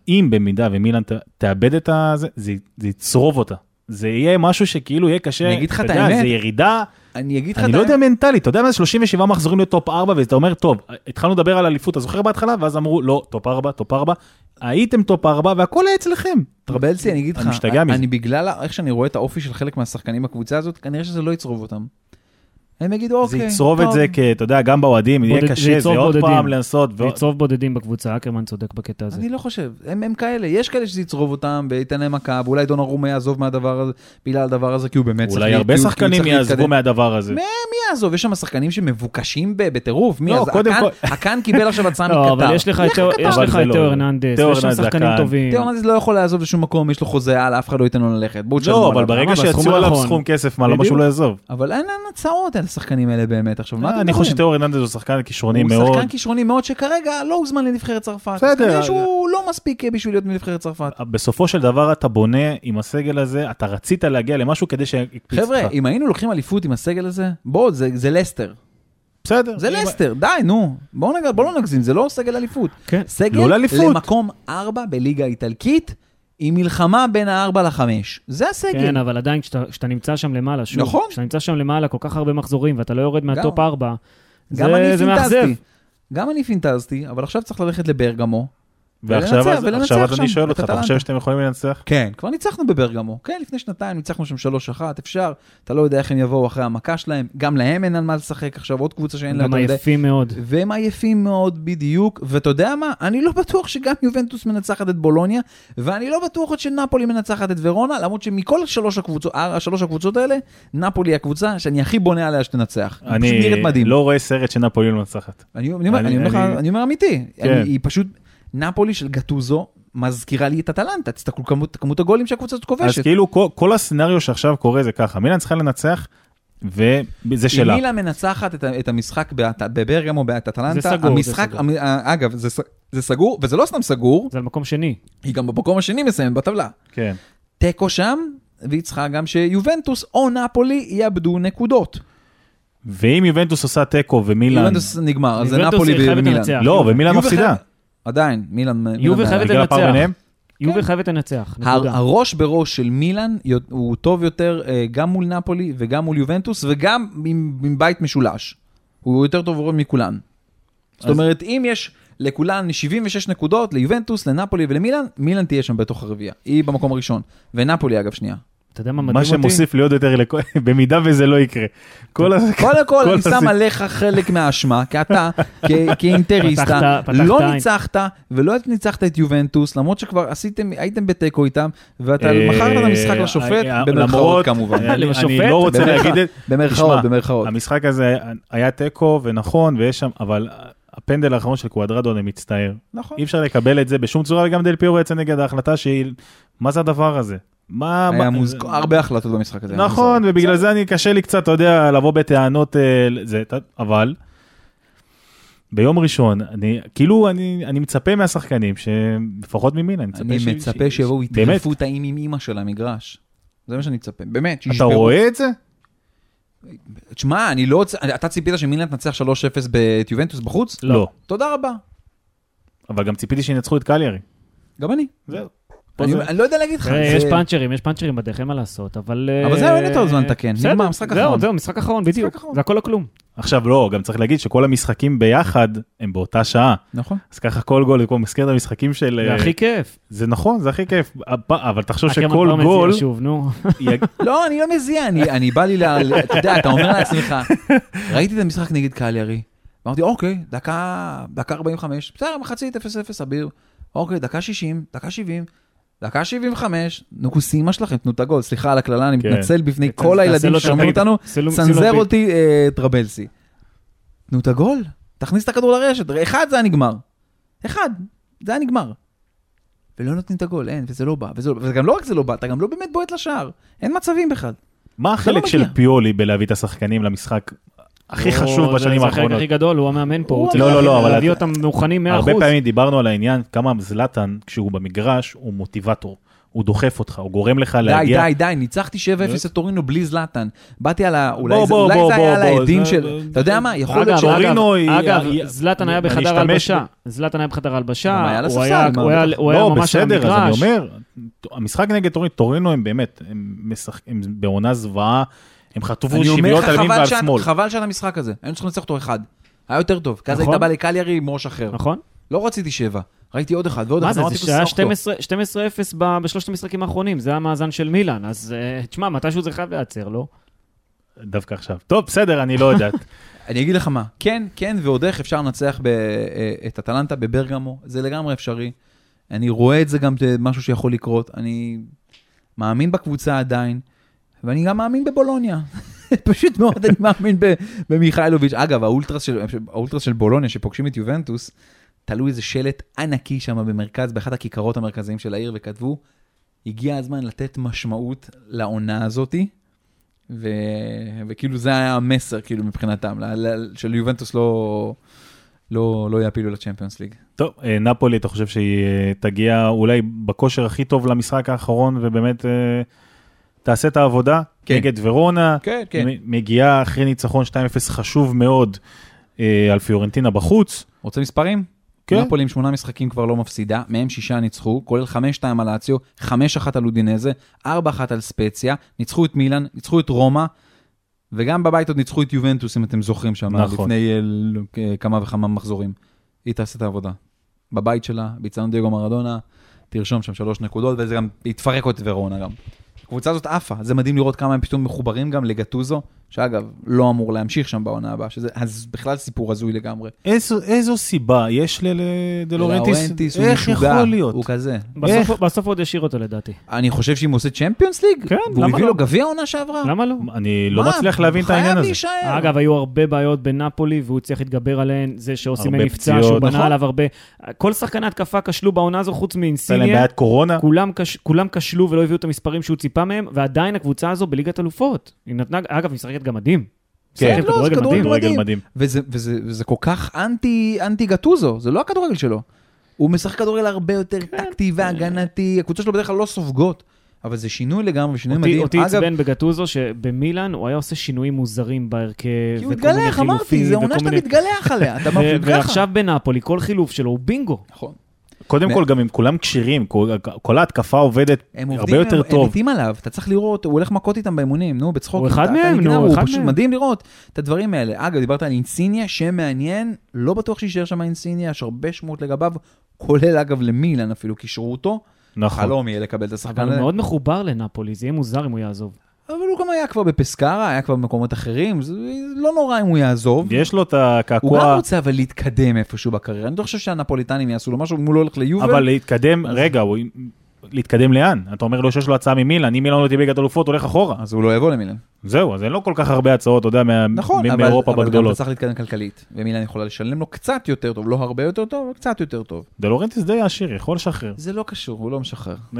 אם במידה ומילאן ת- תאבד את ה... זה, זה, זה יצרוב אותה. זה יהיה משהו שכאילו יהיה קשה, אני אגיד לך את האמת. זה ירידה, אני אגיד לך אני את לא האמת. יודע מנטלית, אתה יודע מה זה 37 מחזורים לטופ 4, ואתה אומר, טוב, התחלנו לדבר על אליפות, אתה זוכר בהתחלה? ואז אמרו, לא, top 4, top 4, הייתם top 4 והכל היה אצלכם. טרבלסי, אני אגיד לך, אני משתגע מזה. אני בגלל איך שאני רואה את האופי של חלק מהשחקנים בקבוצה הזאת, כנראה שזה לא יצרוב אותם. הם יגידו, זה אוקיי, יצרוב את טוב." זה, כי אתה יודע, גם באוהדים, יהיה זה קשה, זה עוד בודדים. פעם לנסות. זה יצרוב בודדים בקבוצה, אקרמן צודק בקטע הזה. אני לא חושב, הם, הם כאלה, יש כאלה שזה יצרוב אותם וייתן להם מכה, ואולי דונארומה יעזוב מהדבר הזה, בגלל הדבר הזה, כי הוא באמת צריך... אולי הרבה שחקנים יעזבו. מהדבר הזה. מי יעזוב? יש שם שחקנים שמבוקשים ב- בטירוף. מי? לא, קודם כל- הקאן קיבל עכשיו הצעה מקטר. לא, אבל יש לך את תאו- זה לא- הרננדס, יש שם זה שחקנים. טובים. תאו הרננדס לא יכול לעזוב לשום מקום, יש לו חוזה על, אף אחד לא ייתן לו ללכת. בואו תשלמו לא, עליו. אבל ברגע למה? שיציעו בסכום עליו הנכון. סכום כסף, מה, למה בדיוק. שהוא לא יעזוב? אבל אין אין הצעות על השחקנים האלה באמת. עכשיו, מה אתם אני? חושב שתיאור הרננדז הוא שחקן כישרוני הוא מאוד. שחקן כישרוני מאוד שכרגע לא הוזמן לנבחרת צרפת. בסדר. כנראה שהוא לא מספיק בשביל להיות מנבחרת צרפת. בסופו של דבר אתה בונה עם הסגל הזה, אתה רצית להגיע למשהו כדי שיקפיץ. חבר'ה, אם היינו לוקחים אליפות עם הסגל הזה, בואו, זה לסטר. בסדר. זה לסטר, די, נו. בואו לא נגזים, זה לא סגל אליפות. כן. סגל לא לאליפות. למקום ארבע בליגה האיטלקית, עם מלחמה בין הארבע לחמש. זה הסגל. כן, אבל עדיין כשאתה נמצא שם למעלה, שוב, נכון. כשאתה נמצא שם למעלה כל כך הרבה מחזורים ואתה לא יורד מהטופ 4, גם אני זה זה מאכזב. גם אני פינטזתי, אבל עכשיו צריך ללכת לברגמו. ועכשיו ולנצח, אז- ולנצח עכשיו אז אני שואל אותך, אתה. חושב שאתם יכולים לנצח? כן, כבר ניצחנו בברגמו. כן, לפני שנתיים ניצחנו שם 3-1, אפשר. אתה לא יודע איך הם יבואו אחרי המכה שלהם. גם להם אין על מה לשחק עכשיו, עוד קבוצה שאין לה גם יותר מדי. עייפים מאוד. והם עייפים מאוד בדיוק, ואתה יודע מה? אני לא בטוח שגם יובנטוס מנצחת את בולוניה, ואני לא בטוח עוד שנפולי מנצחת את ורונה, למרות שמכל שלוש הקבוצות, אה, שלוש הקבוצות האלה, נפולי היא הקבוצה שאני הכי בונה עליה שתנצח. אני. לא רואה סרט שנפולי לא מנצחת. אני, אני, אומר, אני- אני, אומר לך, אני- אני אומר אמיתי, כן. אני, היא פשוט, נפולי של גטוזו מזכירה לי את אטלנטה, תסתכלו כמות, כמות הגולים שהקבוצה הזאת אז כובשת. כאילו כל- כל הסצנריו שעכשיו קורה זה ככה, מילאן צריכה לנצח, וזה אם שלה. מילה מנצחת את, המשחק בברגמו באטלנטה, זה סגור, זה המשחק, סגור. המ- אה, אגב, זה, ס- זה סגור, וזה לא סתם סגור, זה על מקום שני. היא גם במקום השני מסיימת בטבלה. כן. תיקו שם, והיא צריכה גם שיובנטוס או נפולי יאבדו נקודות. ואם יובנטוס עושה תיקו ומילאן, יובנטוס נגמר, אז זה נפולי ומילאן. לא. ומילאן מפסידה. עדיין, מילאן... מילאן חייבת לנצח. יובה כן. חייבת לנצח, הר- נקודה. הראש בראש של מילאן הוא טוב יותר אה, גם מול נפולי וגם מול יובנטוס וגם עם, עם בית משולש. הוא יותר טוב מכולן. זאת אז- אומרת, אם יש לכולן 76 נקודות, ליובנטוס, לנפולי ולמילאן, מילאן תהיה שם בתוך הרביעייה. היא במקום הראשון. ונפולי אגב שנייה. אתה יודע מה מדהים מה אותי? שמוסיף לי עוד יותר, במידה וזה לא יקרה. קודם כל, אני שם עליך חלק מהאשמה, כי אתה, כאינטריסטה, לא. ניצחת, ולא ניצחת את יובנטוס, למרות שכבר עשיתם, הייתם בתיקו איתם, ואתה אה, מכרת את המשחק לשופט, אה, במרכאות כמובן. אני-? לא רוצה להגיד את... במרכאות, במרכאות. המשחק הזה היה תיקו ונכון, ויש שם, אבל הפנדל האחרון של קוואדרדו, אני מצטער. נכון. אי אפשר לקבל את זה בשום צורה, וגם דל פיורו יצא נגד ההחלטה שהיא... מה זה הדבר הזה? מה... היה מוז... הרבה החלטות במשחק הזה. נכון, ובגלל זה אני קשה לי קצת, אתה יודע, לבוא בטענות, אה, זה, אתה- אבל ביום ראשון, אני, כאילו, אני, אני מצפה מהשחקנים, שלפחות ממילא, אני מצפה אני ש- מצפה שיבואו, יטרפו את האם עם אימא של המגרש. זה מה שאני מצפה, באמת, אתה שישברו. רואה את זה? תשמע, אני לא רוצה, אתה ציפית שמילן תנצח 3-0 את יובנטוס בחוץ? לא. תודה רבה. אבל גם ציפיתי שינצחו את קליירי. גם אני. זהו. אני זה- אני לא יודע להגיד לך. זה- יש פאנצ'רים, יש פאנצ'רים בדרך, אין מה לעשות, אבל... אבל אה, זהו, אין יותר זמן לתקן. בסדר, נגמר, משחק זהו, אחרון. זהו, משחק אחרון, בדיוק. אחרון. זה הכל או כלום. עכשיו לא, גם צריך להגיד שכל המשחקים ביחד הם באותה שעה. נכון. אז ככה כל גול, כמו מזכיר את המשחקים של... זה אה, הכי כיף. זה נכון, זה הכי כיף. אבל תחשוב שכל מזיע גול... שוב, נו. יג- לא, אני לא מזיע, אני, אני בא לי ל... אתה יודע, אתה אומר לעצמך, ראיתי את המשחק נגד קליירי, אמרתי, אוקיי, דקה, דקה 45, בסדר, מחצית 0-0 אביר, אוקיי, דקה 60, דקה 70, דקה 75, נו, כוס אימא שלכם, תנו את הגול, סליחה על הקללה, אני כן. מתנצל בפני תעשה כל הילדים הביט. אותנו, צנזר. אותי אה, טרבלסי. תנו את הגול, תכניס את הכדור לרשת, אחד זה היה נגמר. אחד, זה היה נגמר. ולא נותנים את הגול, אין, וזה לא בא, וזה, לא- וגם לא רק זה לא בא, אתה גם לא באמת בועט לשער, אין מצבים בכלל. מה החלק לא של מגיע. פיולי בלהביא את השחקנים למשחק הכי הוא- חשוב בשנים זה החלק האחרונות? הכי גדול, הוא המאמן פה, הוא הוא צריך לא, לא, לא, אבל להביא אותם מוכנים 100%. הרבה פעמים דיברנו על העניין, כמה זלאטן, כשהוא במגרש, הוא מוטיבטור. הוא דוחף אותך, הוא גורם לך די, להגיע. די, די, ניצחתי 7-0 את טורינו בלי זלאטן. באתי על ה... אולי בוא, זה- בוא, אולי בוא, זה היה על העדים של... אתה יודע מה? יכול להיות ש... טורינו אגב, היא- אגב, זלאטן היה בחדר הלבשה, זלאטן היה בחדר הלבשה, על הוא היה- בטח. הוא היה לא, ממש על בסדר, אז אני המגרש. אומר, המשחק נגד טורינו, טורינו הם באמת, הם בעונה זוועה, הם חטפו לך, על ימין ועל שמאל. חבל שאת המשחק הזה. היינו צריכים לנצח אותו אחד. היה יותר טוב. כי אז נכון. היית בא לקליירי עם ראש אחר. נכון? לא רציתי שבע. ראיתי עוד אחד ועוד מה אחד. זה, אמרתי, זה שהיה "תשרוף אותו". 12 12-0 ב- בשלושת המשחקים האחרונים, זה המאזן של מילאן, אז אה, תשמע, מתישהו זה חייב להיעצר, לא? דווקא עכשיו. טוב, בסדר, אני לא יודעת. אני אגיד לך מה, כן, כן, ועוד איך אפשר לנצח ב- אה, את אטלנטה בברגמו, זה לגמרי אפשרי. אני רואה את זה גם משהו שיכול לקרות, אני מאמין בקבוצה עדיין, ואני גם מאמין בבולוניה. פשוט מאוד אני מאמין במיכאלוביץ'. אגב, האולטרס של, האולטרס של בולוניה שפוגשים את יובנטוס, תלו איזה שלט ענקי שם במרכז, באחת הכיכרות המרכזיים של העיר, וכתבו, הגיע הזמן לתת משמעות לעונה הזאתי. ו... וכאילו זה היה המסר כאילו מבחינתם. ל... של יובנטוס לא, לא, לא יעפילו לצ'מפיונס ליג. טוב, אה, נפולי, אתה חושב שהיא אה, תגיע אולי בכושר הכי טוב למשחק האחרון, ובאמת אה, תעשה את העבודה כן. נגד ורונה. כן, כן. מגיעה אחרי ניצחון 2-0 חשוב מאוד אה, על פיורנטינה בחוץ. רוצה מספרים? כן. נפולי עם שמונה משחקים כבר לא מפסידה, מהם שישה ניצחו, כולל חמש שתיים על לאציו, חמש אחת על אודינזה, ארבע אחת על ספציה, ניצחו את מילאן, ניצחו את רומא, וגם בבית עוד ניצחו את יובנטוס, אם אתם זוכרים שם, נכון. לפני אה, ל- אה, כמה וכמה מחזורים. היא תעשה את העבודה. בבית שלה, באצטדיון דייגו מרדונה, תרשום שם שלוש נקודות, וזה גם יתפרק עוד את ורונה גם. הקבוצה הזאת עפה, זה מדהים לראות כמה הם פתאום מחוברים גם לגטוזו, שאגב, לא אמור להמשיך שם בעונה הבאה, שזה אז בכלל סיפור הזוי לגמרי. איזו, איזו סיבה יש לדה לאורנטיס? דה לאורנטיס הוא משוגע, יכול להיות? הוא כזה. בסוף- בסוף עוד ישאיר אותו לדעתי. אני חושב שאם הוא עושה צ'מפיונס ליג, כן, והוא הביא לא? לו גביע עונה שעברה, למה לא? אני לא מה, מצליח להבין את העניין חייב הזה. להישאר. אגב, היו הרבה בעיות בנפולי, והוא הצליח להתגבר עליהן, זה שעושים מבצע, שהוא בנה נכון. עליו הרבה. כל שחקני התקפה כשלו בעונה הזו, חוץ להם מאינסיניה. בעיית קורונה. כולם, כש, כולם כשלו ולא הביאו את המספרים שהוא ציפה מהם, ועדיין הקבוצה הזו בליגת אלופות. היא נתנה, אגב, היא משחקת גם מדהים. כן, לא, זה כדורגל מדהים. כדורגל מדהים. מדהים. וזה, וזה, וזה כל כך אנטי, אנטי גטוזו, זה לא הכדורגל שלו. הוא משחק כדורגל הרבה יותר כן. טקטי והגנתי, הקבוצות שלו בדרך כלל לא סופגות, אבל זה שינוי לגמרי, שינוי אותי, מדהים. אותי אגב, עצבן בגטוזו שבמילאן הוא היה עושה שינויים מוזרים בהרכב, כי הוא מתגלח, אמרתי, זה עונה שאתה מתגלח עליה, אתה מבין ככה. ועכשיו בנפולי, כל חילוף שלו הוא בינגו. נכון. קודם כל, גם אם כולם כשירים, כל- ההתקפה עובדת הרבה עובדים, יותר טוב. הם מתים עליו, אתה צריך לראות, הוא הולך מכות איתם באימונים, נו, בצחוק. הוא אחד מהם, נו, הוא אחד מהם. מדהים לראות את הדברים האלה. אגב, דיברת על אינסיניה, שם מעניין, לא בטוח שיישאר שם אינסיניה, יש הרבה שמועות לגביו, כולל אגב למילן אפילו, קישרו אותו. נכון. חלום יהיה לקבל את השחקן אבל הוא. מאוד מחובר לנפולי, זה יהיה מוזר אם הוא יעזוב. הוא גם היה כבר בפסקרה, היה כבר במקומות אחרים, זה לא נורא אם הוא יעזוב. יש לו את הוא גם הקעקוע, רוצה אבל להתקדם איפשהו בקריירה. אני לא חושב שהנפוליטנים יעשו לו משהו, אם הוא לא הולך ליובל. אבל להתקדם, רגע, הוא- להתקדם לאן? אתה אומר לו שיש לו הצעה ממילן, אם מילן לא תהיה בליגת אלופות, הולך אחורה. אז הוא לא יבוא למילן. זהו, אז אין לו כל כך הרבה הצעות, אתה יודע, נכון, מ- אבל, מאירופה אבל גם בגדולות. אתה צריך להתקדם כלכלית. ומילן יכולה לשלם לו קצת יותר טוב, לא הרבה יותר טוב, אבל קצת יותר טוב. דלורנטיס די עשיר, יכול לשחרר. זה לא קשור, הוא לא משחרר.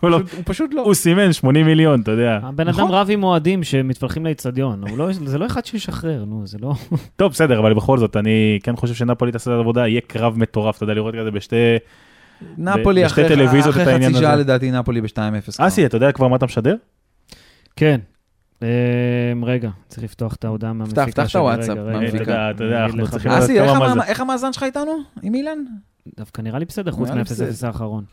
הוא לא- פשוט- הוא פשוט לא. הוא סימן 80 מיליון, אתה יודע. הבן נכון. אדם רב עם אוהדים שמתפלחים לאצטדיון, הוא לא- זה לא אחד שישחרר, נו, זה לא... טוב, בסדר, אבל בכל זאת, אני כן חושב שנפולי תעשה את העבודה, יהיה קרב מטורף, אתה יודע, לראות כזה בשתי... נפולי אחרי אחרי חצי שעה. לדעתי נפולי ב-2-0. אסי, אתה יודע כבר מה אתה משדר? כן. אמ, רגע, צריך לפתוח את ההודעה מהמפיקה פתח את שלי, הוואטסאפ מהמפיקה. אתה יודע, אתה יודע, אני אנחנו צריכים. לדעת אסי, איך כמה מה המ- זה. איך המאזן שלך איתנו? עם אילן? דווקא נראה לי בסדר, חוץ נראה לי מה-0-0 בסדר. האחרון.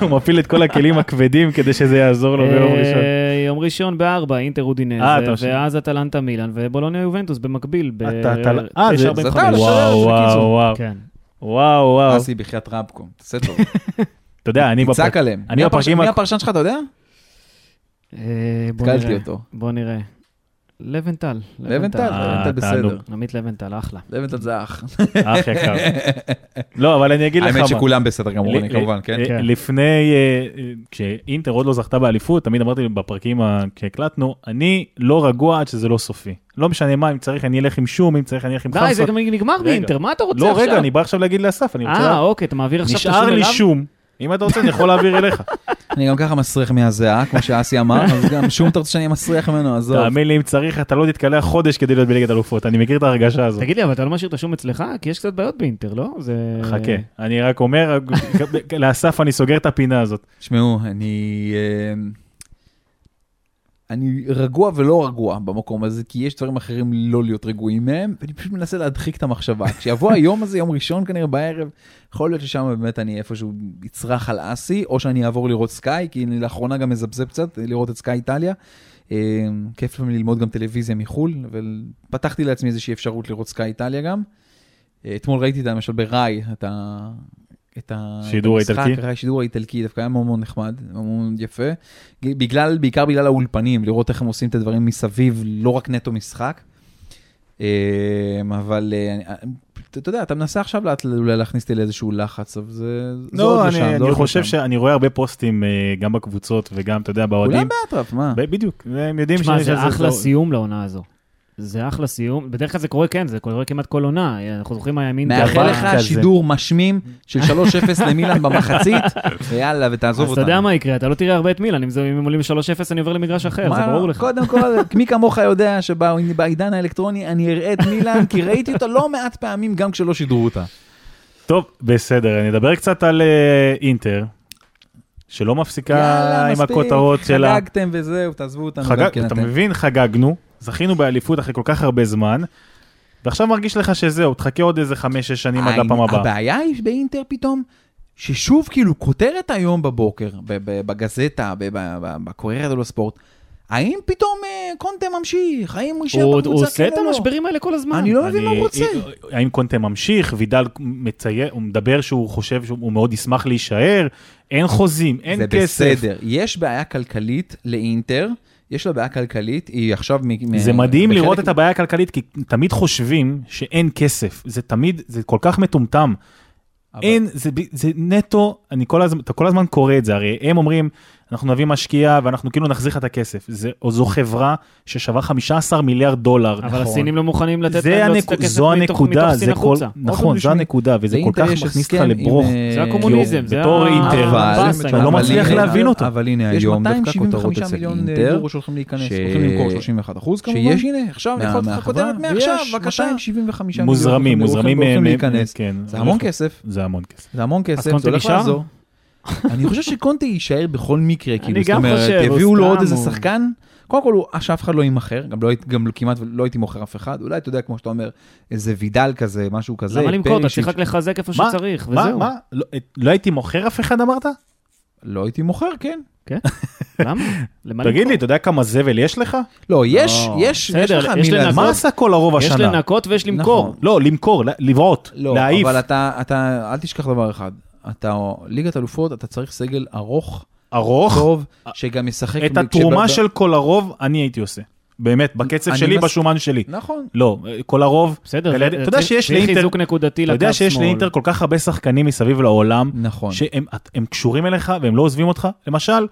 הוא מפעיל את כל הכלים הכבדים כדי שזה יעזור לו ביום אה, ראשון. יום ראשון בארבע, אינטר אה, אודינזה. ואז אטלנטה מילאן, ובולוניה יובנטוס במקביל, אה, זה- 9:45. זה אתה, לשדר, וואו, וואו. וואו, כן. וואו, וואו. אסי בחייאת רבקום, תעשה טוב. אתה יודע, אני תצעק עליהם. אני מי הפרשן שלך, אתה יודע? אה, בוא התקלתי נראה. אותו. בוא נראה. לבנטל. לבנטל, אה, לבנטל בסדר. תענוג. עמית לבנטל, אחלה. לבנטל זה אח. אח יקר. לא, אבל אני אגיד לך מה. האמת שכולם בסדר גמור, אני כמובן, כן? ל- כן. לפני, אה, אה, כשאינטר עוד לא זכתה באליפות, תמיד אמרתי בפרקים שהקלטנו, אני לא רגוע עד שזה לא סופי. לא משנה מה, אם צריך אני אלך עם שום, אם צריך אני אלך עם די, חמסה. זה גם נגמר. באינטר, מה אתה רוצה לא, עכשיו? רגע, אני בא עכשיו להגיד לאסף, אני רוצה... אה, אוקיי, אתה מעביר עכשיו את נשאר השום לי אליו? שום. אם אתה רוצה, אני יכול להעביר אליך. אני גם ככה מסריח מהזיעה, כמו שאסי אמר, אז גם שום אתה רוצה שאני מסריח ממנו, עזוב. תאמין לי, אם צריך, אתה לא תתקלח חודש כדי להיות בליגת אלופות, אני מכיר את ההרגשה הזאת. תגיד לי, אבל אתה לא משאיר את השום אצלך? כי יש קצת בעיות באינטר, לא? זה... חכה, אני רק אומר, לאסף אני סוגר את הפינה הזאת. תשמעו, אני... אני רגוע ולא רגוע במקום הזה, כי יש דברים אחרים לא להיות רגועים מהם, ואני פשוט מנסה להדחיק את המחשבה. כשיבוא היום הזה, יום ראשון כנראה בערב, יכול להיות ששם באמת אני איפשהו אצרח על אסי, או שאני אעבור לראות סקאי, כי אני לאחרונה גם מזבזב קצת לראות את סקאי איטליה. אה, כיף לפעמים ללמוד גם טלוויזיה מחו"ל, ופתחתי לעצמי איזושהי אפשרות לראות סקאי איטליה גם. אה, אתמול ראיתי את זה למשל בראי, את ה... את האיטלקי? השידור האיטלקי דווקא היה מאוד מאוד נחמד, מאוד מאוד יפה. בגלל, בעיקר בגלל האולפנים, לראות איך הם עושים את הדברים מסביב, לא רק נטו משחק. אה, אבל אה, אתה יודע, אתה מנסה עכשיו אולי להכניס אותי לאיזשהו לחץ, אבל זה... לא, אני, חושב שאני רואה הרבה פוסטים אה, גם בקבוצות וגם, אתה יודע, באוהדים. כולם באטרף, מה? בדיוק, הם יודעים שיש... זה אחלה סיום לעונה הזו. זה אחלה סיום, בדרך כלל זה קורה, כן, זה קורה כמעט כל עונה, אנחנו זוכרים מה ימין מאחל לך שידור משמים של 3-0 למילאן במחצית, ויאללה, ותעזוב אותנו. אז אתה יודע מה יקרה, אתה לא תראה הרבה את מילאן, אם הם עולים 3-0 אני עובר למגרש אחר, זה ברור לך. קודם כל, מי כמוך יודע שבעידן האלקטרוני אני אראה את מילאן, כי ראיתי אותה לא מעט פעמים גם כשלא שידרו אותה. טוב, בסדר, אני אדבר קצת על אה, אינטר. שלא מפסיקה עם הכותרות שלה. חגגתם וזהו, תעזבו אותנו. אתה מבין, חגגנו, זכינו באליפות אחרי כל כך הרבה זמן, ועכשיו מרגיש לך שזהו, תחכה עוד איזה חמש-שש שנים עד הפעם הבאה. הבעיה היא באינטר פתאום, ששוב כאילו כותרת היום בבוקר, בגזטה, בקוריירה דלו ספורט, האם פתאום אה, קונטה ממשיך? האם הוא יישאר בקבוצה? הוא עושה את לא? המשברים האלה כל הזמן. אני לא מבין מה הוא רוצה. האם קונטה ממשיך? וידל מציין, הוא מדבר שהוא חושב שהוא מאוד ישמח להישאר, אין חוזים, אין כסף. זה בסדר. יש בעיה כלכלית לאינטר. יש לה בעיה כלכלית, היא עכשיו... זה מדהים לראות את הבעיה הכלכלית, כי תמיד חושבים שאין כסף. זה תמיד, זה כל כך מטומטם. אין, זה נטו, אני כל הזמן, אתה כל הזמן קורא את זה, הרי הם אומרים, אנחנו נביא משקיע ואנחנו כאילו נחזיר לך את הכסף. זה, או זו חברה ששווה 15 מיליארד דולר. אבל נכון. הסינים לא מוכנים לתת להם להוציא את הכסף זו הנקודה, זה כל, נכון, זו הנקודה, וזה כל כך מכניס אותך לברוך. אה, זה הקומוניזם, זה בתור אינטר, אתה לא מצליח להבין אותו. אבל הנה היום דווקא כותרות אצל אינטר, יורו שהולכים להיכנס, הולכים למכור 31 אחוז כמובן. שיש הנה, עכשיו, יכול להיות כותרת מעכשיו, בבקשה. 275 מיליון. מוזרמים, מוזרמים. כן. זה המון כסף. זה המון כסף. זה המון כסף, זה הולך לעזור. אני חושב שקונטה יישאר בכל מקרה, כאילו, זאת אומרת, הביאו לו עוד איזה שחקן, קודם כל, שאף אחד לא יימכר, גם, לא, גם כמעט לא הייתי מוכר אף אחד, אולי, אתה יודע, כמו שאתה אומר, איזה וידל כזה, משהו כזה. למה למכור? אתה צריך רק לחזק איפה שצריך, וזהו. מה? לא, לא הייתי מוכר אף אחד, אמרת? לא הייתי מוכר, כן. כן? למה? תגיד לי, אתה יודע כמה זבל יש לך? לא, יש, יש, יש לך מילה. מה עשה כל הרוב השנה? יש לנקות ויש למכור. לא, למכור, לבעוט, להעיף. לא, אבל אתה, אל תשכח דבר אחד. אתה, ליגת אלופות, אתה צריך סגל ארוך. ארוך? טוב, שגם ישחק... את התרומה של כל הרוב, אני הייתי עושה. באמת, בקצב שלי, בשומן שלי. נכון. לא, כל הרוב... בסדר, אתה יודע שיש לאינטר... חיזוק נקודתי לקו שמאל. אתה יודע שיש לאינטר כל כך הרבה שחקנים מסביב לעולם. נכון. שהם קשורים אליך והם לא עוזבים אותך. למשל,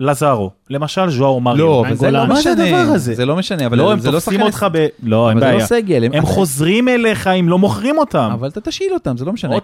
לזארו, למשל ז'ואר מריו. לא, אבל זה לא משנה. מה זה הדבר הזה? זה לא משנה, אבל לא, זה לא שחקנים. אותך ב... לא, אין בעיה. אבל זה לא סגל. הם חוזרים אליך אם לא מוכרים אותם. אבל אתה תשאיל אותם, זה לא משנה.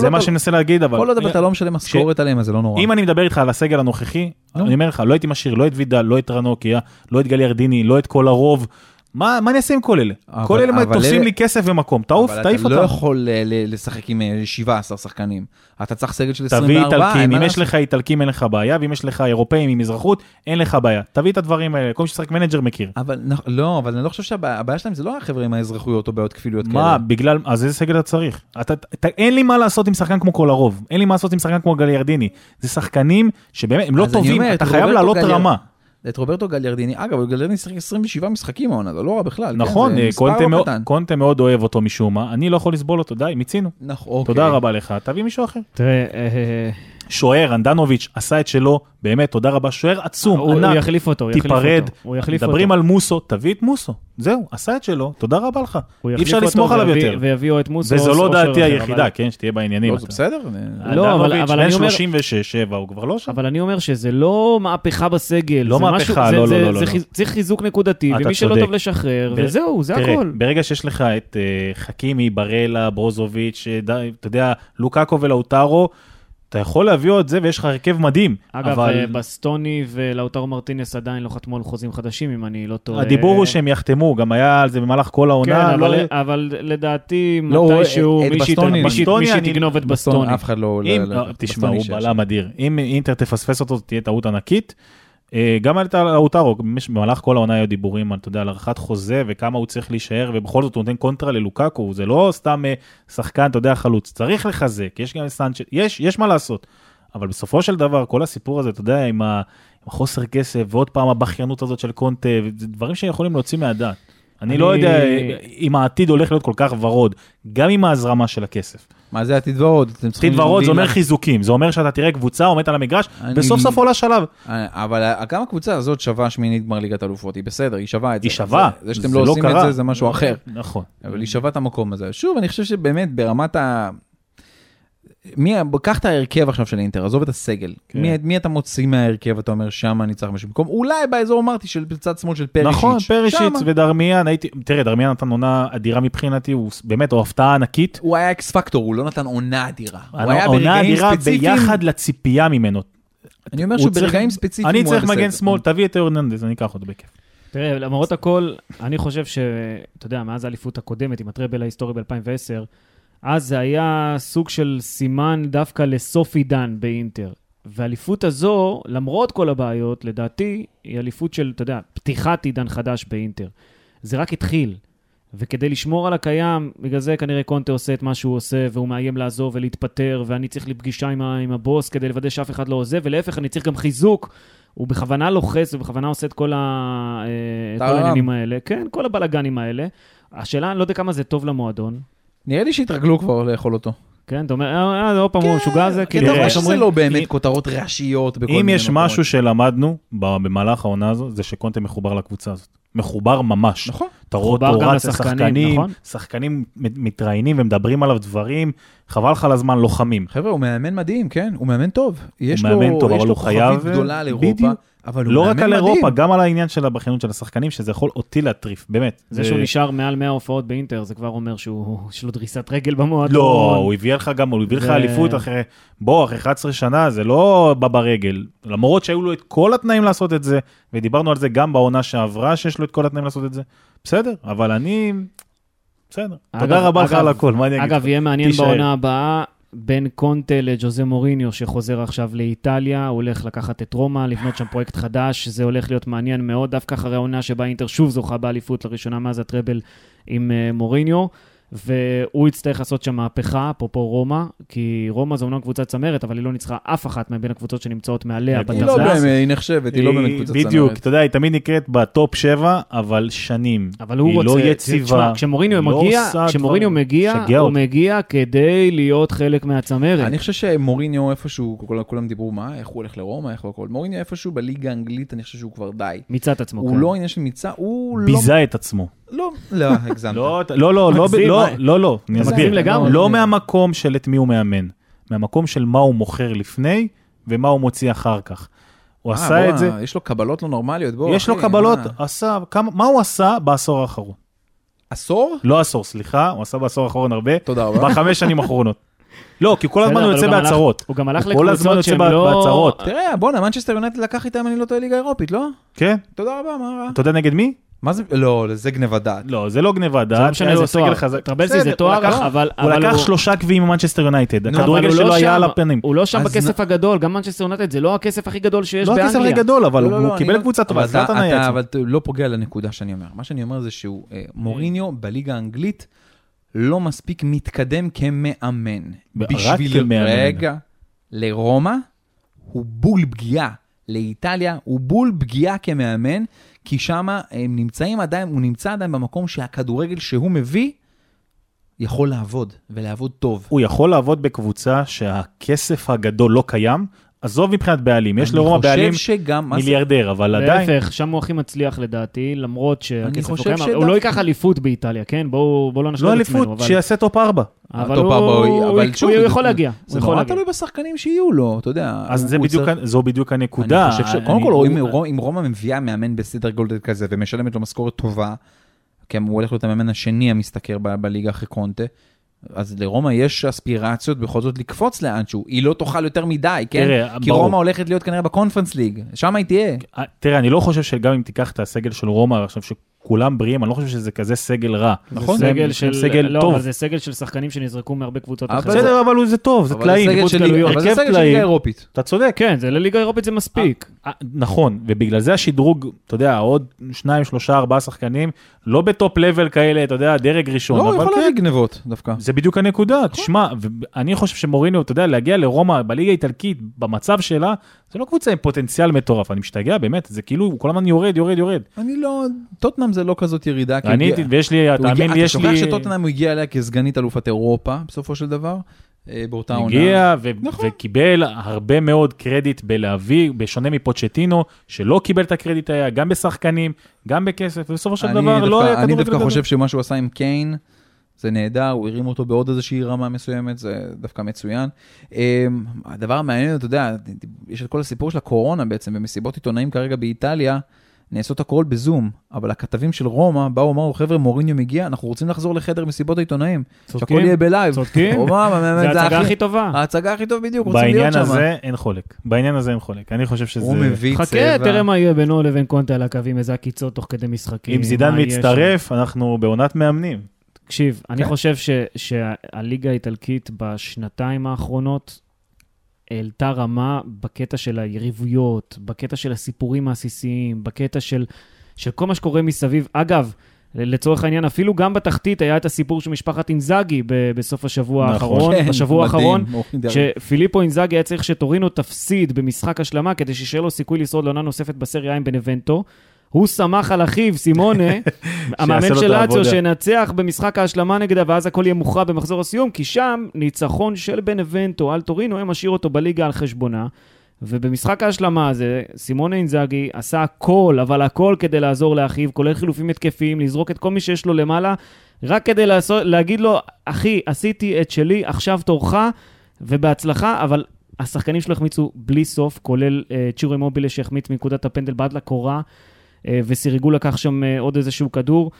זה מה שאני מנסה להגיד, אבל... כל עוד אתה לא משלם משכורת עליהם, אז זה לא נורא. אם אני מדבר איתך על הסגל הנוכחי, אני אומר לך, לא הייתי משאיר לא את וידל, לא את רנוקיה, לא את גליארדיני, לא את כל הרוב. מה, מה אני אעשה עם כל אלה? אבל, כל אלה תופסים אלה... לי כסף ומקום, תעוף, תעיף אותם. אבל אתה לא יכול uh, לשחק עם 17 אה, שחקנים. אתה צריך סגל של 24. תביא איטלקים, אם יש לך איטלקים אין לך בעיה, ואם יש לך אירופאים עם אזרחות, אין לך בעיה. תביא את הדברים האלה, כל מי ששיחק Manager מכיר. אבל לא, אבל אני לא חושב שהבעיה שלהם זה לא החבר'ה עם האזרחויות או בעיות כפילויות כאלה. מה, בגלל, אז איזה סגל אתה צריך? אתה, אתה, אין לי מה לעשות עם שחקן כמו כל הרוב, אין לי מה לעשות עם שחקן כמו גליארדיני. זה שחקנים שבאמת, הם לא טובים, אתה חייב לעלות רמה. את רוברטו גליארדיני, אגב, גליארדיני שיחק 27 משחקים העונה, זה לא רע בכלל. נכון, כן, קונטה, מאוד, קונטה מאוד אוהב אותו משום מה, אני לא יכול לסבול אותו, די, מיצינו. נכון, אוקיי. תודה רבה לך, תביא מישהו אחר. תראה, שוער, אנדנוביץ', עשה את שלו, באמת, תודה רבה, שוער עצום, הוא, ענק, הוא יחליף אותו, הוא תיפרד, הוא יחליף מדברים אותו. על מוסו, תביא את מוסו, זהו, עשה את שלו, תודה רבה לך, אי אפשר אותו לסמוך עליו יותר. ויביאו את מוסו. וזו לא דעתי היחידה, אבל- כן, שתהיה בעניינים. לא, זה בסדר. לא, אבל- אנדנוביץ', אבל בן אני אומר- 36, 7, הוא כבר לא שם. אבל אני אומר שזה לא מהפכה בסגל. לא זה מהפכה, משהו- לא, זה- לא, זה- לא, לא, זה לא. צריך חיזוק נקודתי, ומי שלא. טוב לשחרר, וזהו, זה הכל. ברגע שיש לך את אה, חכימי, ברלה, ברוזוביץ', אה, אתה יודע, לוקאקו ולאוטרו, אתה יכול להביא עוד זה ויש לך הרכב מדהים. אגב, אבל אה, בסטוני ולאוטרו מרטינס עדיין לא חתמו על חוזים חדשים, אם אני לא טועה. הדיבור הוא שהם יחתמו, גם היה על זה במהלך כל כן, העונה. אבל, לא- אבל לדעתי, לא, מתישהו את מישהי בסטוני- ת- בסטוני מישהי אני- תגנוב את בסטוני. אף אחד לא... אם, לא- לא, לא- תשמע, הוא בלם אדיר. אם אינטר תפספס אותו, תהיה טעות ענקית. אה, גם על לאוטרו, במהלך כל העונה היו דיבורים אתה יודע, על הארכת חוזה וכמה הוא צריך להישאר, ובכל זאת הוא נותן קונטרה ללוקקו, זה לא סתם אה, שחקן, אתה יודע, חלוץ. צריך לחזק, יש גם סנצ'ט, יש, יש מה לעשות. אבל בסופו של דבר, כל הסיפור הזה, אתה יודע, עם, ה, עם החוסר כסף, ועוד פעם הבכיינות הזאת של קונטה, דברים שיכולים להוציא מהדעת. אני, לא יודע אם העתיד הולך להיות כל כך ורוד, גם עם ההזרמה של הכסף. מה זה עתיד ורוד? אתם צריכים עתיד ורוד זה אומר חיזוקים, זה אומר שאתה תראה קבוצה עומדת על המגרש, וסוף סוף עולה שלב. אה, אבל גם הקבוצה הזאת שווה שמינית גמר ליגת אלופות, היא בסדר, היא שווה את זה. היא שווה, זה, זה שאתם זה לא לא עושים את קרה. זה, זה משהו אחר. נכון. אבל היא שווה את המקום הזה. שוב, אני חושב שבאמת ברמת ה... מי, קח את ההרכב עכשיו של אינטר, עזוב את הסגל. כן. מי, מי אתה מוציא מההרכב, אתה אומר, שם אני צריך משהו במקום? אולי באזור אמרתי של בצד שמאל של פרישיץ'. נכון, פרישיץ. ודרמיאן, הייתי, תראה, דרמיאן נתן עונה אדירה מבחינתי, הוא באמת, הוא הפתעה ענקית. הוא היה אקס פקטור, הוא לא נתן עונה אדירה. הוא היה עונה אדירה ספציפיים. ביחד לציפייה ממנו. אני אומר שברגעים ספציפיים אני צריך מגן בסדר. שמאל, תביא את אורננדז, אני אקח אותו בכיף. תראה, למרות הכל, אני חושב ש... אתה יודע, מאז האליפות הקודמת, עם הטראבל ההיסטורי ב-2010, אז זה היה סוג של סימן דווקא לסוף עידן באינטר. והאליפות הזו, למרות כל הבעיות, לדעתי, היא אליפות של, אתה יודע, פתיחת עידן חדש באינטר. זה רק התחיל. וכדי לשמור על הקיים, בגלל זה כנראה קונטה עושה את מה שהוא עושה, והוא מאיים לעזוב ולהתפטר, ואני צריך לפגישה עם, ה- עם הבוס כדי לוודא שאף אחד לא עוזב, ולהפך, אני צריך גם חיזוק. הוא בכוונה לוחץ ובכוונה עושה את כל, ה... אה, את כל. העניינים האלה. כן, כל הבלגנים האלה. השאלה, אני לא יודע כמה זה טוב למועדון. נראה לי שהתרגלו כבר לאכול אותו. כן, אתה אומר, אה, אה, עוד פעם הוא משוגע הזה, כי כאילו, אתה רואה שזה? לא באמת אם- כותרות ראשיות בכל אם מיני יש מקומות. משהו שלמדנו במהלך העונה הזו, זה שקונטה מחובר לקבוצה הזאת. מחובר ממש. נכון. אתה רואה לשחקנים, לשחקנים, נכון? שחקנים מת- מתראיינים ומדברים עליו דברים, חבל לך על הזמן, לוחמים. חבר'ה, הוא מאמן מדהים, כן? הוא מאמן טוב. יש מאמן לו, טוב, יש אבל לו הוא חייב- כוכבית גדולה על אירופה, בדיוק. אבל הוא לא מאמן רק על מדהים. אירופה, גם על העניין של הבכיינות של השחקנים, שזה יכול אותי להטריף, באמת. זה שהוא נשאר מעל 100 הופעות באינטר, זה כבר אומר שהוא, יש לו דריסת רגל במועדון. לא, הוא הביא לך גם, הוא הביא לך זה- אליפות אחרי, בוא, אחרי 11 שנה, זה לא בא ברגל. למרות שהיו לו את כל התנאים לעשות את זה, ודיברנו על זה גם בעונה שעברה, שיש לו את כל התנאים לעשות את זה. בסדר, אבל אני... בסדר. אגב- תודה רבה לך אגב- על הכל, מה אני אגיד אגב, לך? יהיה מעניין תישאר. בעונה הבאה, בין קונטה לג'וזה מוריניו, שחוזר עכשיו לאיטליה, הוא הולך לקחת את רומא, לבנות שם פרויקט חדש, זה הולך להיות מעניין מאוד, דווקא אחרי העונה שבה אינטר שוב זוכה באליפות לראשונה מאז הטראבל עם אה, מוריניו. והוא יצטרך לעשות שם מהפכה, אפרופו רומא, כי רומא זו אומנם קבוצת צמרת, אבל היא לא ניצחה אף אחת מבין הקבוצות שנמצאות מעליה היא היא לא בטבלה. באמת, היא נחשבת, היא לא באמת קבוצת צמרת. בדיוק, אתה יודע, היא תמיד נקראת בטופ 7, אבל שנים. אבל הוא היא רוצה, לא תשמע, יציבה. כשמוריניו לא מגיע, עושה כשמוריניו דברים. מגיע, הוא. מגיע כדי להיות חלק מהצמרת. אני חושב שמוריניו איפשהו, כולם- כולם דיברו מה, איך הוא הולך לרומא, איך הוא הכל. מוריניו איפשהו בליגה האנגלית, אני חושב שהוא כבר די. מיצה את עצמו. הוא כן. לא עניין של מיצה, הוא לא... ביזה את עצמו. לא, לא, הגזמת. לא, לא, לא, לא, לא? לא, לא, אני אסביר. לא מהמקום של את מי הוא מאמן, מהמקום של מה הוא מוכר לפני ומה הוא מוציא אחר כך. הוא אה, עשה את זה, יש לו קבלות לא נורמליות, בוא, יש לו קבלות? עשה, מה הוא עשה בעשור האחרון? עשור? לא עשור, סליחה, הוא עשה בעשור האחרון הרבה, תודה רבה. בחמש שנים האחרונות. לא, כי כל הזמן הוא יוצא בהצהרות. הוא גם הלך הוא כל הזמן לקבוצות שהן בה- לא... בהצהרות. תראה, בואנה, מנצ'סטר יונייטד לקח איתם, אני לא טועה, ליגה אירופית, לא? כן? תודה רבה, מה רע? אתה יודע נגד מי? מה זה? לא, זה גניבת דעת. לא, זה לא גניבה דעת. זה לא משנה, לו זה סגל תואר. חזק. טרבלסי זה תואר, הוא לקח- אבל- הוא לקח שלושה גביעים ממנצ'סטר יונייטד. הכדורגל שלו לא היה על הפנים. הוא לא שם בכסף הגדול, גם מנצ'סטר יונטד זה לא הכסף הכי גדול שיש לא באנגליה. הכסף הכי גדול, אבל לא, לא, הוא לא, קיבל לא- קבוצה טובה, אבל אתה- זלאטן היה. אבל אתה לא פוגע לנקודה שאני אומר. מה שאני אומר זה שהוא, אה, מוריניו בליגה האנגלית לא מספיק מתקדם כמאמן. בשביל. רגע, לרומא הוא בול פגיעה. לאיטליה הוא בול פגיעה כמאמן, כי שם הם נמצאים עדיין, הוא נמצא עדיין במקום שהכדורגל שהוא מביא יכול לעבוד, ולעבוד טוב. הוא יכול לעבוד בקבוצה שהכסף הגדול לא קיים, עזוב מבחינת בעלים, יש לרומא בעלים אני חושב שגם, מיליארדר, אבל עדיין, להפך, שם הוא הכי מצליח לדעתי, למרות שהכסף הוא חושב קיים, הוא לא ייקח אליפות באיטליה, כן? בואו בואו לא נשווה לא את עצמנו. אליפות, אבל- שיעשה top 4. אבל הוא ארבע, הוא- אבל הוא- שוב, הוא זה- יכול להגיע. זה נורא. תלוי בשחקנים שיהיו לו, אתה יודע. אז הוא- זה הוא בדיוק ה- זו בדיוק הנקודה. אני חושב ש... אני- קודם כל, הוא- אם רומא- אם רומא מביאה מאמן בסדר גודל כזה ומשלמת לו משכורת טובה, כי הוא הולך להיות המאמן השני המשתכר בליגה אחרי קונטה, אז לרומא יש אספירציות בכל זאת לקפוץ לאנשהו, היא לא תאכל יותר מדי, כן? תראה, כי ברור. רומא הולכת להיות כנראה בקונפרנס ליג, שם היא תהיה. אה, תראה, אני לא חושב שגם אם תיקח את הסגל של רומא עכשיו, שכולם בריאים, אני לא חושב שזה כזה סגל רע. נכון. זה סגל של... סגל לא, טוב. אבל זה סגל של שחקנים שנזרקו מהרבה קבוצות אבל אחרות. בסדר, אבל זה טוב, זה אבל טלאים. סגל קיבוץ של ליגה- גלויות, אבל זה הרכב סגל של. ליגה אירופית. אתה צודק. כן, זה לליגה אירופית זה מספיק. אה, נכון, ובגלל זה השדרוג, אתה יודע, עוד שניים, שלושה, ארבעה שחקנים, לא בטופ לבל כאלה, אתה יודע, דרג ראשון, לא, יכול כן, להביא גנבות דווקא. זה בדיוק הנקודה, תשמע, ואני חושב שמוריניו, אתה יודע, להגיע לרומא בליגה האיטלקית, במצב שלה, זה לא קבוצה עם פוטנציאל מטורף, אני משתגע, באמת, זה כאילו, הוא כל הזמן יורד, יורד, יורד. אני לא, טוטנאם זה לא כזאת ירידה. אני, הגיע- ויש לי, תאמין לי, יש אתה לי... שוכח שטוטנאם הוא הגיע אליה כסגנית אלופת אירופה, בסופו של דבר, אה, באותה עונה. הגיע ו- נכון. וקיבל הרבה מאוד קרדיט בלהביא, בשונה מפוצ'טינו, שלא קיבל את הקרדיט היה, גם בשחקנים, גם בכסף, ובסופו של אני דבר דווקא- לא היה אני כדורגל דווקא גדול. חושב שמה שהוא עשה עם קיין, זה נהדר, הוא הרים אותו בעוד איזושהי רמה מסוימת, זה דווקא מצוין. אה, הדבר המעניין, אתה יודע, יש את כל הסיפור של הקורונה בעצם, במסיבות עיתונאים כרגע באיטליה, נעשות הכל בזום, אבל הכתבים של רומא באו, אמרו, חבר'ה, מוריניו מגיע, אנחנו רוצים לחזור לחדר מסיבות העיתונאים. שהכל צודקים, יהיה ב live. צודקים. רומא, זה ההצגה הכי- הכי טובה. ההצגה הכי טוב בדיוק, רוצים להיות בעניין שם. הזה אין חולק, בעניין הזה אין חולק, אני חושב שזה... הוא מביא צבע. חכה, תראה מה יהיה בינו לבין קונטה על הקווים, איזה עקיצות תוך כדי משחקים. אם זידן. מצטרף, אנחנו בעונת מאמנים. תקשיב, אני כן. חושב ש- שהליגה האיטלקית בשנתיים האחרונות העלתה רמה בקטע של היריבויות, בקטע של הסיפורים העסיסיים, בקטע של, של כל מה שקורה מסביב. אגב, לצורך העניין, אפילו גם בתחתית היה את הסיפור של משפחת אינזאגי ב- בסוף השבוע נכון. האחרון, כן, בשבוע מדהים. האחרון, שפיליפו אינזאגי היה צריך שטורינו תפסיד במשחק השלמה כדי שישאר לו סיכוי לשרוד לעונה נוספת בסריה עם בנבנטו. הוא סמך על אחיו, סימונה, המאמן של לאציו. שינצח במשחק ההשלמה נגדה, ואז הכל יהיה מוכרע במחזור הסיום, כי שם ניצחון של בנבנטו על טורינו, היה משאיר אותו בליגה על חשבונה. ובמשחק ההשלמה הזה, סימונה אינזאגי עשה הכל, אבל הכל כדי לעזור לאחיו, כולל חילופים התקפיים, לזרוק את כל מי שיש לו למעלה, רק כדי לעשות, להגיד לו, אחי, עשיתי את שלי, עכשיו תורך, ובהצלחה, אבל השחקנים שלו החמיצו בלי סוף, כולל אה, צ'ירו מובילה שהחמיץ מנקודת הפנדל בעד לקורה, אה, וסיריגו לקח שם אה, עוד איזשהו כדור,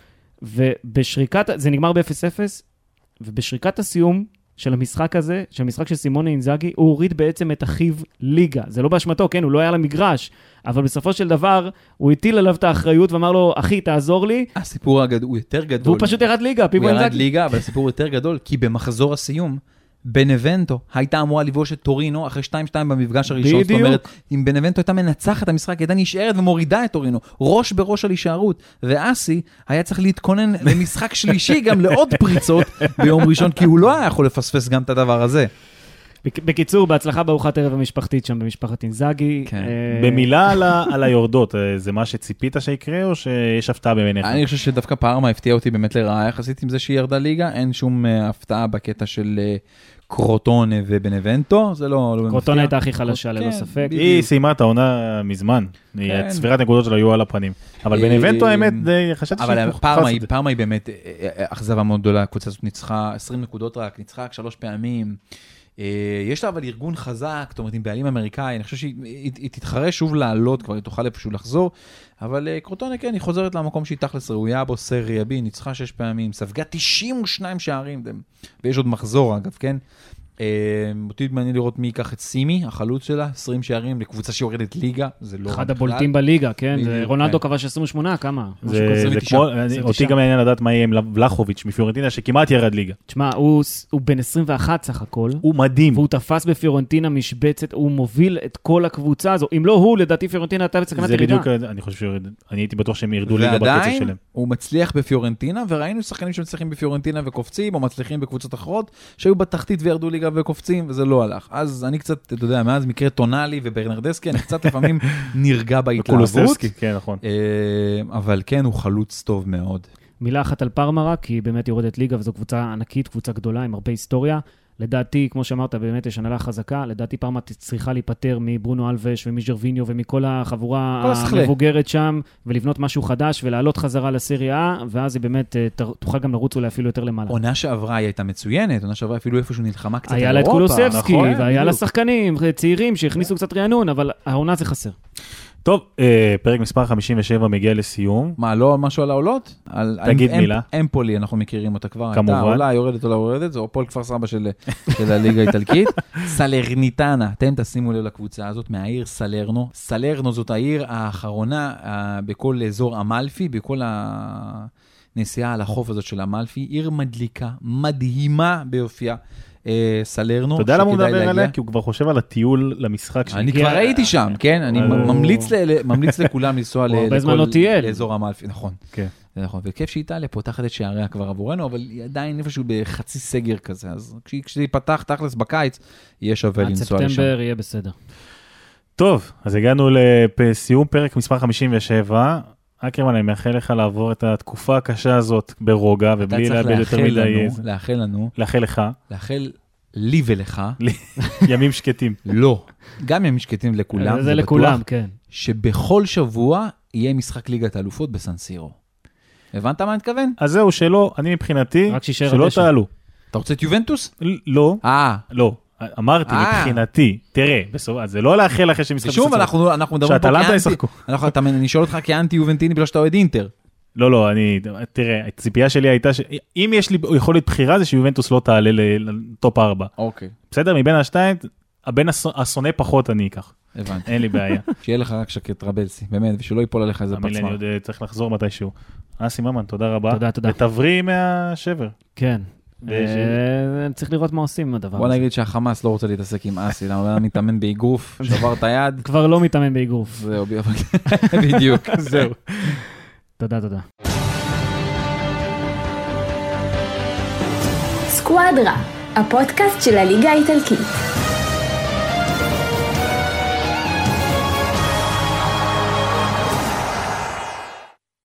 ובשריקת, זה נגמר ב-0-0, ובשריקת הסיום של המשחק הזה, של המשחק של סימונה אינזאגי, הוא הוריד בעצם את אחיו ליגה. זה לא באשמתו, כן, הוא לא היה על המגרש, אבל בסופו של דבר, הוא הטיל עליו את האחריות ואמר לו, אחי, תעזור לי, הסיפור הגדול, הוא יותר גדול. והוא פשוט ירד ליגה, הוא פיבו ירד אינזאגי. ליגה, אבל הסיפור יותר גדול, כי במחזור הסיום, בנבנטו הייתה אמורה לפגוש את טורינו אחרי 2-2 במפגש הראשון. בדיוק. זאת אומרת, אם בנבנטו הייתה מנצחת את המשחק, היא הייתה נשארת ומורידה את טורינו, ראש בראש על הישארות. ואסי היה צריך להתכונן למשחק שלישי גם לעוד פריצות ביום ראשון, כי הוא לא היה יכול לפספס גם את הדבר הזה. בק- בקיצור, בהצלחה בארוחת ערב המשפחתית שם במשפחת אינזאגי. כן. אה, במילה על ה- על היורדות, אה, זה מה שציפית שיקרה, או שיש הפתעה בעיניך? אני חושב שדווקא פארמה הפתיע אותי באמת לרעה יחסית עם זה שהיא ירדה ליגה, אין שום אה, הפתעה בקטע של אה, קרוטונה ובנבנטו, זה לא לא קרוטונה. הייתה הכי חלשה, ללא כן, ספק. בדיוק. היא סיימה את העונה מזמן, היא- כן. צבירת נקודות שלה היו על הפנים. אבל אה, בנבנטו האמת, די חשבתי אבל שהיא זה. פארמה היא באמת אה, אה, אכזבה מאוד גדולה, הקבוצה הזאת ניצחה 20 נקודות רק, ניצחה רק שלוש פעמים. אה, יש לה אבל ארגון חזק, זאת אומרת עם בעלים אמריקאי, אני חושב שהיא היא- היא תתחרה שוב לעלות, כבר היא תוכל איפשהו לחזור, אבל אה, קרוטונה כן, היא חוזרת למקום שהיא תכלס ראויה בו, סריה בי, ניצחה שש פעמים, ספגה 92 שערים, ויש עוד מחזור אגב, כן? אה, אותי מעניין לראות מי ייקח את סימי, החלוץ שלה, 20 שערים לקבוצה שיורדת ליגה, זה לא אחד. הבולטים בליגה, כן? זה רונלדו כן. כבש 28, כמה? זה כזה. זה 29, כמו, אני- 29. אותי גם מעניין לדעת מה יהיה עם ולחוביץ' מפיורנטינה, שכמעט ירד ליגה. תשמע, הוא בן 21 סך הכל. הוא מדהים. והוא תפס בפיורנטינה משבצת, הוא מוביל את כל הקבוצה הזו. אם לא הוא, לדעתי פיורנטינה הייתה בסכנת זה ירידה. בדיוק, אני חושב שירד, אני הייתי בטוח שהם ירדו ליגה בקצב ועדיין שלהם. הוא מצליח בפיורנטינה, וראינו שחקנים שמצליחים בפיורנטינה וקופצים, או מצליחים בקבוצות אחרות, שהיו בתחתית וירדו ליגה וקופצים, וזה לא הלך. אז אני קצת, אתה יודע, מאז מקרה טונאלי וברנרדסקי, אני קצת לפעמים נרגע בהתלהבות. כן, נכון. אה, אבל כן, הוא חלוץ טוב מאוד. מילה אחת על פרמה רק, כי היא באמת יורדת ליגה, וזו קבוצה ענקית, קבוצה גדולה עם הרבה היסטוריה. לדעתי, כמו שאמרת, באמת יש הנהלה חזקה. לדעתי פרמה צריכה להיפטר מברונו אלבש ומז'רוויניו ומכל החבורה. המבוגרת שם, ולבנות משהו חדש ולעלות חזרה לסריה A, ואז היא באמת אה, תוכל גם לרוץ אולי אפילו יותר למעלה. עונה שעברה היא הייתה מצוינת, עונה שעברה אפילו איפשהו נלחמה קצת על היה לה את. קולוסבסקי, נכון, והיה לה. שחקנים צעירים שהכניסו קצת רענון, אבל העונה זה חסר. טוב, אה, פרק מספר 57 מגיע לסיום. מה, לא משהו על העולות? על, תגיד אמ- מילה. אמפולי, אנחנו מכירים אותה כבר. כמובן. הייתה עולה, יורדת, עולה, יורדת, זה הפועל כפר סבא של, של הליגה האיטלקית. סלרניטנה, אתם תשימו לב לקבוצה הזאת מהעיר סלרנו. סלרנו זאת העיר האחרונה אה, בכל אזור אמלפי, בכל הנסיעה על החוף הזאת של אמלפי. עיר מדליקה, מדהימה ביופייה. אה, סלרנו, אתה יודע למה הוא מדבר. עליה? כי הוא כבר חושב על הטיול למשחק אני שהגיע- כבר הייתי שם, כן? אני ממליץ ל- ל- ממליץ לכולם לנסוע לא. לאזור המאלפי, נכון. כן. זה נכון, וכיף שאיטליה פותחת את שעריה כבר עבורנו, אבל היא עדיין איפשהו בחצי סגר כזה, אז כש- כשזה ייפתח תכלס בקיץ, יהיה שווה עד לנסוע לשם. ספטמבר יהיה בסדר. טוב, אז הגענו לסיום פרק מספר 57. אקרמן, אני מאחל לך לעבור את התקופה הקשה הזאת ברוגע אתה ובלי צריך לאבד יותר לאחל מדי... לנו, לאחל לנו, לאחל לך לאחל לי ולך, ימים שקטים. לא, גם ימים שקטים לכולם, זה זה לכולם, בטוח, כן. שבכל שבוע יהיה משחק ליגת האלופות בסנסירו. הבנת מה אני מתכוון? אז זהו, שלא, אני מבחינתי, שלא. תעלו. אתה רוצה את יובנטוס? ל- לא, אה, לא. אמרתי, אה. מבחינתי, תראה, בסוף, אז זה לא לאחל אחרי שמשחק... בסוף- אנחנו אנחנו מדברים פה שאטלנטה כאנטי, ישחקו. אנחנו- אתה- אני שואל אותך כאנטי יובנטיני בגלל שאתה אוהד אינטר. לא, לא, אני, תראה, הציפייה שלי הייתה שאם יש לי יכולת בחירה זה שיובנטוס לא תעלה ל- לטופ 4. אוקיי. בסדר? מבין השתיים, הבן הש- השונא פחות אני אקח, הבנתי. אין לי בעיה. שיהיה לך רק שקט רבלסי, באמת, ושלא ייפול עליך איזה תאמין לי, אני פצמר. עוד אה, צריך לחזור מתישהו. אסי ממן, תודה רבה. תודה, תודה. ותבריא מהשבר. כן. אה, צריך לראות מה עושים עם הדבר בוא הזה. נגיד שהחמאס לא רוצה להתעסק עם אסי, למה הוא היה מתאמן באגרוף, שבר את היד, כבר לא מתאמן באגרוף. זהו, בדיוק, זהו. תודה, תודה. סקואדרה, הפודקאסט של הליגה האיטלקית.